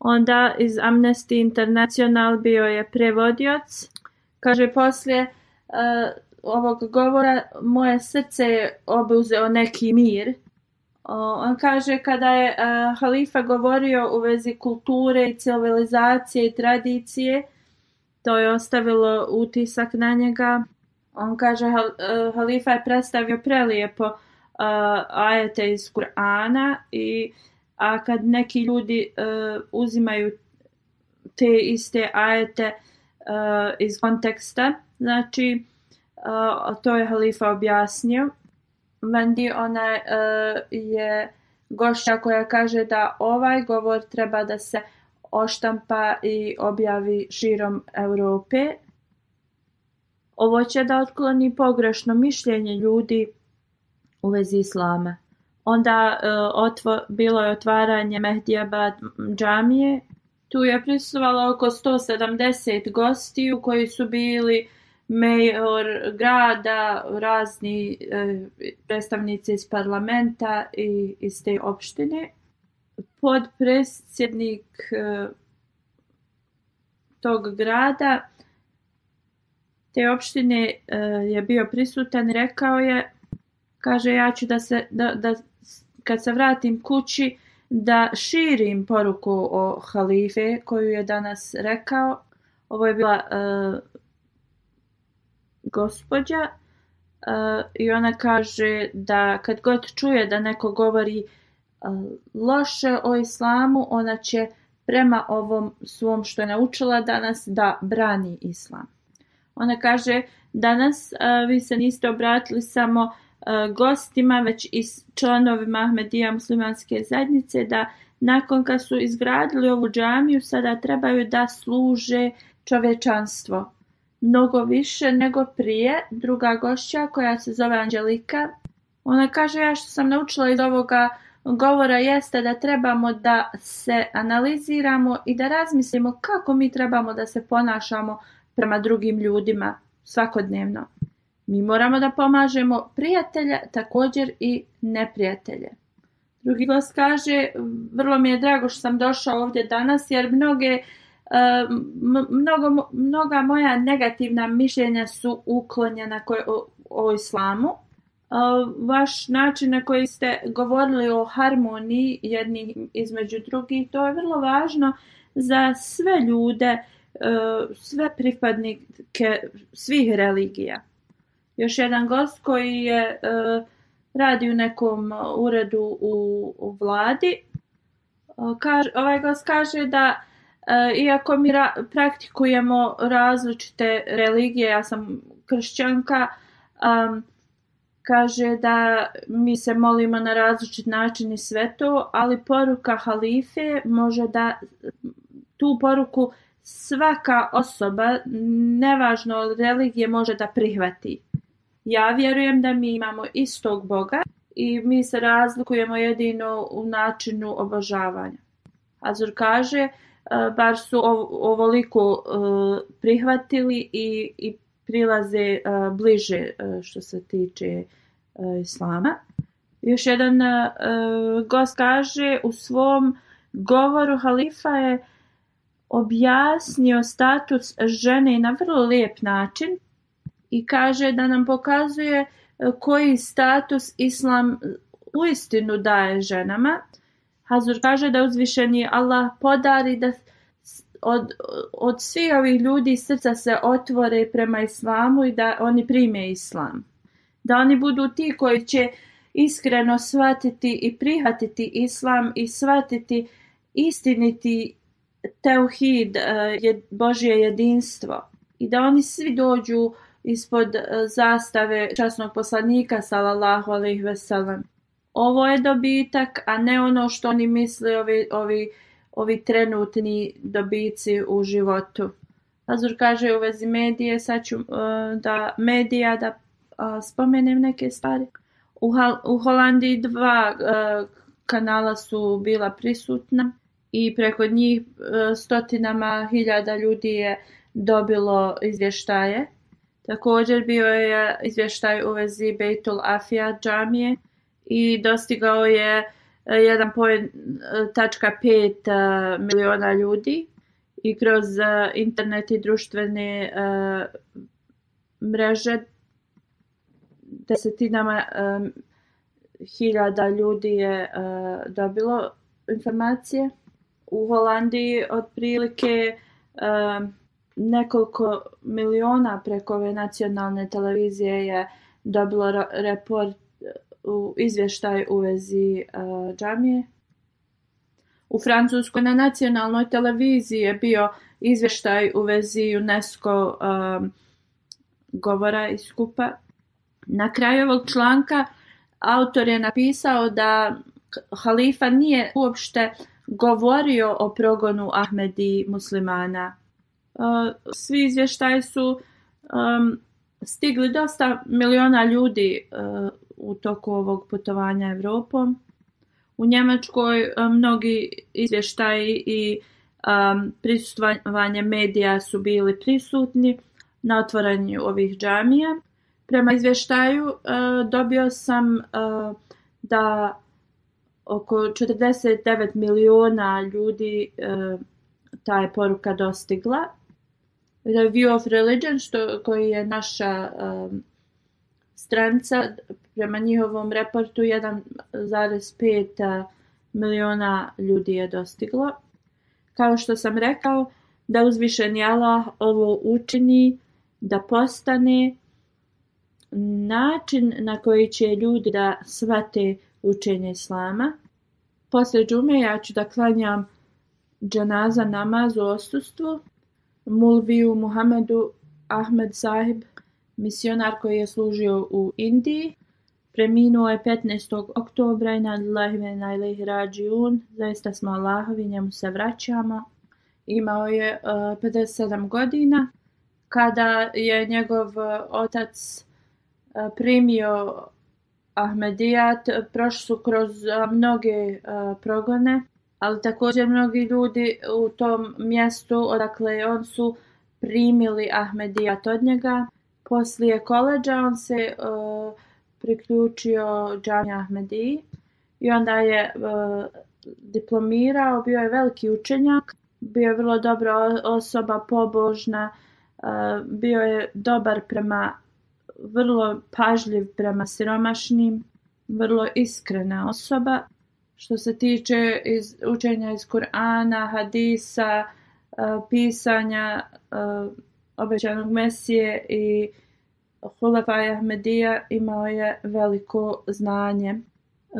Onda iz Amnesty International bio je prevodioc. Kaže poslije uh, ovog govora moje srce je obuzeo neki mir. Uh, on kaže kada je uh, halifa govorio u vezi kulture i civilizacije i tradicije, to je ostavilo utisak na njega. On kaže hal, uh, halifa je predstavio prelijepo uh, uh, ajete iz Kur'ana i a kad neki ljudi uh, uzimaju te iste ajete uh, iz konteksta, znači uh, to je halifa objasnio. Vendi ona uh, je gošća koja kaže da ovaj govor treba da se oštampa i objavi širom Europe. Ovo će da otkloni pogrešno mišljenje ljudi u vezi islama. Onda uh, otvo, bilo je otvaranje Mehdiabad džamije. Tu je prisuvalo oko 170 gostiju koji su bili mejor grada, razni uh, predstavnici iz parlamenta i iz te opštine. Podpredsjednik uh, tog grada te opštine uh, je bio prisutan i rekao je kaže ja ću da se da, da kad se vratim kući da širim poruku o halife koju je danas rekao ovo je bila uh, gospođa uh, i ona kaže da kad god čuje da neko govori uh, loše o islamu ona će prema ovom svom što je naučila danas da brani islam ona kaže danas uh, vi se niste obratili samo uh, E, gostima, već i članovima Ahmedija muslimanske zajednice da nakon kad su izgradili ovu džamiju sada trebaju da služe čovečanstvo. Mnogo više nego prije druga gošća koja se zove Anđelika. Ona kaže ja što sam naučila iz ovoga govora jeste da trebamo da se analiziramo i da razmislimo kako mi trebamo da se ponašamo prema drugim ljudima svakodnevno. Mi moramo da pomažemo prijatelja, također i neprijatelje. Drugi glas kaže, vrlo mi je drago što sam došao ovdje danas, jer mnoge, eh, mnogo, mnoga moja negativna mišljenja su uklonjena o, o islamu. Eh, vaš način na koji ste govorili o harmoniji jednih između drugih, to je vrlo važno za sve ljude, eh, sve pripadnike svih religija još jedan gost koji je e, radi u nekom uredu u vladi. Ovaj gost kaže da e, iako mi ra praktikujemo različite religije, ja sam kršćanka, um, kaže da mi se molimo na različit način i sve to, ali poruka halife može da tu poruku svaka osoba, nevažno od religije, može da prihvati. Ja vjerujem da mi imamo istog Boga i mi se razlikujemo jedino u načinu obožavanja. Azur kaže, e, bar su ovoliko e, prihvatili i, i prilaze e, bliže što se tiče islama. Još jedan gost kaže, u svom govoru halifa je objasnio status žene na vrlo lijep način, i kaže da nam pokazuje e, koji status islam u istinu daje ženama. Hazur kaže da uzvišeni Allah podari da od, od svih ovih ljudi srca se otvore prema islamu i da oni prime islam. Da oni budu ti koji će iskreno shvatiti i prihatiti islam i shvatiti istiniti teuhid, e, je, Božje jedinstvo. I da oni svi dođu uh, ispod e, zastave časnog poslanika sallallahu alejhi ve sellem. Ovo je dobitak, a ne ono što oni misle ovi ovi ovi trenutni dobici u životu. Azur kaže u vezi medije, sad ću uh, da medija da uh, spomenem neke stvari. U, Hal u Holandiji dva uh, kanala su bila prisutna i preko njih uh, stotinama hiljada ljudi je dobilo izvještaje. Također bio je izvještaj u vezi Beitul Afija džamije i dostigao je 1.5 e, e, e, miliona ljudi i kroz internet i društvene mreže desetinama hiljada ljudi je dobilo informacije. U Holandiji otprilike nekoliko miliona preko ove nacionalne televizije je dobilo report u izvještaj u vezi uh, džamije. U Francuskoj na nacionalnoj televiziji je bio izvještaj u vezi UNESCO um, govora i skupa. Na kraju ovog članka autor je napisao da halifa nije uopšte govorio o progonu Ahmedi muslimana svi izvještaji su um, stigli dosta miliona ljudi uh, u toku ovog putovanja Evropom. U Njemačkoj uh, mnogi izvještaji i um, prisutovanje medija su bili prisutni na otvaranju ovih džamija. Prema izvještaju uh, dobio sam uh, da oko 49 miliona ljudi uh, ta je poruka dostigla The View of Religion, što, koji je naša uh, stranca, prema njihovom reportu 1,5 uh, miliona ljudi je dostiglo. Kao što sam rekao, da uzvišeni Allah ovo učini da postane način na koji će ljudi da svate učenje Islama. Posle džume ja ću da klanjam džanaza namaz u osustvu. Mulviju Muhammedu Ahmed Sahib, misionar koji je služio u Indiji. Preminuo je 15. oktobra i na Lahve na Ilih Rađiun. Zaista smo Allahovi, njemu se vraćamo. Imao je uh, e, 57 godina. Kada je njegov e, otac e, primio Ahmedijat, prošli su kroz mnoge progone ali također mnogi ljudi u tom mjestu odakle je on su primili Ahmedijat od njega. Poslije koleđa on se uh, priključio džami Ahmediji i onda je uh, diplomirao, bio je veliki učenjak, bio je vrlo dobra osoba, pobožna, uh, bio je dobar prema, vrlo pažljiv prema siromašnim, vrlo iskrena osoba što se tiče iz, učenja iz Kur'ana, hadisa, e, pisanja e, obećanog Mesije i Hulefa Ahmedija imao je veliko znanje.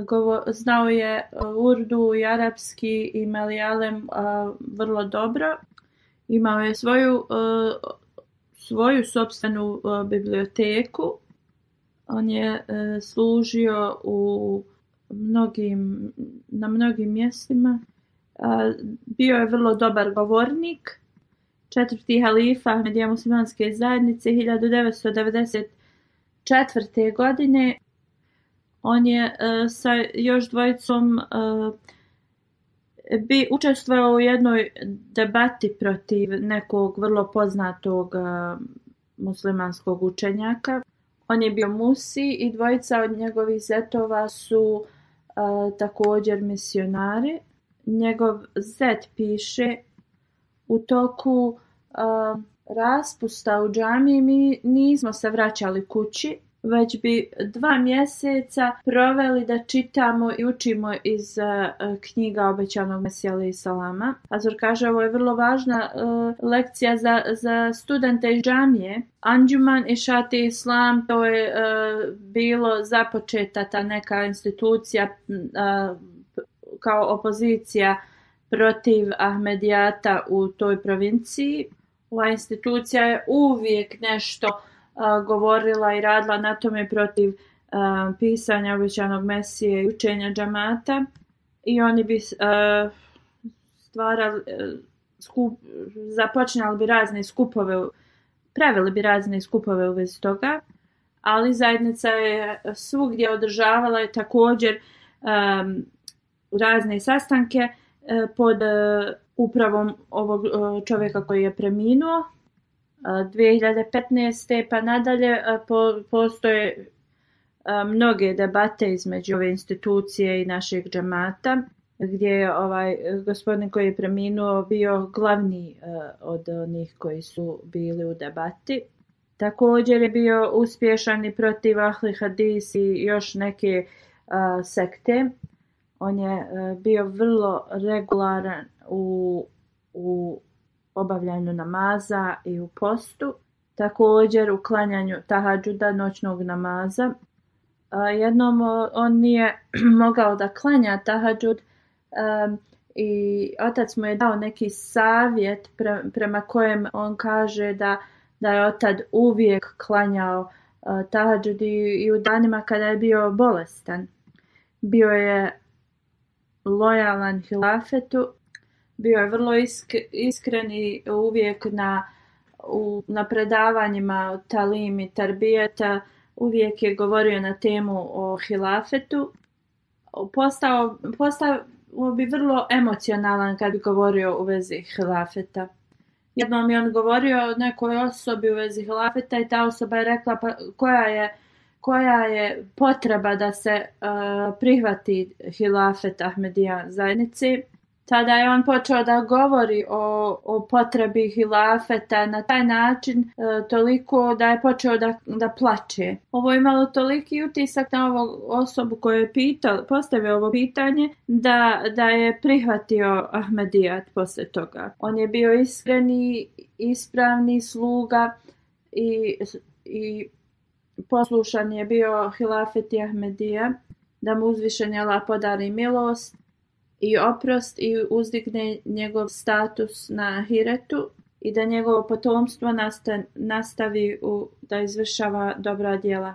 Govo, znao je e, urdu i arapski i malijalem a, e, vrlo dobro. Imao je svoju, a, e, svoju sobstvenu a, biblioteku. On je a, služio u a, mnogim, na mnogim mjestima. Bio je vrlo dobar govornik, četvrti halifa medija muslimanske zajednice 1994. godine. On je e, sa još dvojicom e, bi učestvovao u jednoj debati protiv nekog vrlo poznatog e, muslimanskog učenjaka. On je bio musi i dvojica od njegovih zetova su uh, E, također misionari. Njegov zet piše u toku a, e, raspusta u džami mi nismo se vraćali kući već bi dva mjeseca proveli da čitamo i učimo iz e, knjiga obećanog Mesija i Salama. Azor kaže ovo je vrlo važna e, lekcija za, za studente iz džamije. Anđuman i Šati Islam to je e, bilo započeta ta neka institucija kao opozicija protiv Ahmedijata u toj provinciji. Ova institucija je uvijek nešto uh, govorila i radila na tome protiv a, pisanja obećanog mesije i učenja džamata i oni bi a, stvarali a, e, skup, započinjali bi razne skupove pravili bi razne skupove u vezi toga ali zajednica je svugdje održavala je također a, razne sastanke a, e, pod a, e, upravom ovog a, čovjeka koji je preminuo 2015. pa nadalje po, postoje mnoge debate između ove institucije i našeg džamata gdje je ovaj gospodin koji je preminuo bio glavni od onih koji su bili u debati. Također je bio uspješan i protiv Ahli Hadis i još neke sekte. On je bio vrlo regularan u, u obavljanju namaza i u postu, također u klanjanju tahadžuda noćnog namaza. Jednom on nije mogao da klanja tahadžud i otac mu je dao neki savjet prema kojem on kaže da, da je otad uvijek klanjao tahadžud i, i u danima kada je bio bolestan. Bio je lojalan hilafetu bio je vrlo isk, iskren i uvijek na, u, na predavanjima o talim i tarbijeta uvijek je govorio na temu o hilafetu. Postao, postao bi vrlo emocionalan kad bi govorio u vezi hilafeta. Jednom je on govorio o nekoj osobi u vezi hilafeta i ta osoba je rekla pa, koja je koja je potreba da se uh, prihvati hilafet Ahmedija zajednice tada je on počeo da govori o, o potrebi hilafeta na taj način e, toliko da je počeo da, da plače. Ovo je imalo toliki utisak na ovog osobu koju je pitao, postavio ovo pitanje da, da je prihvatio Ahmedijat posle toga. On je bio iskreni, ispravni sluga i, i poslušan je bio hilafeti Ahmedija da mu uzvišenjala podari milost i oprost i uzdigne njegov status na hiretu i da njegovo potomstvo nastavi u, da izvršava dobra djela.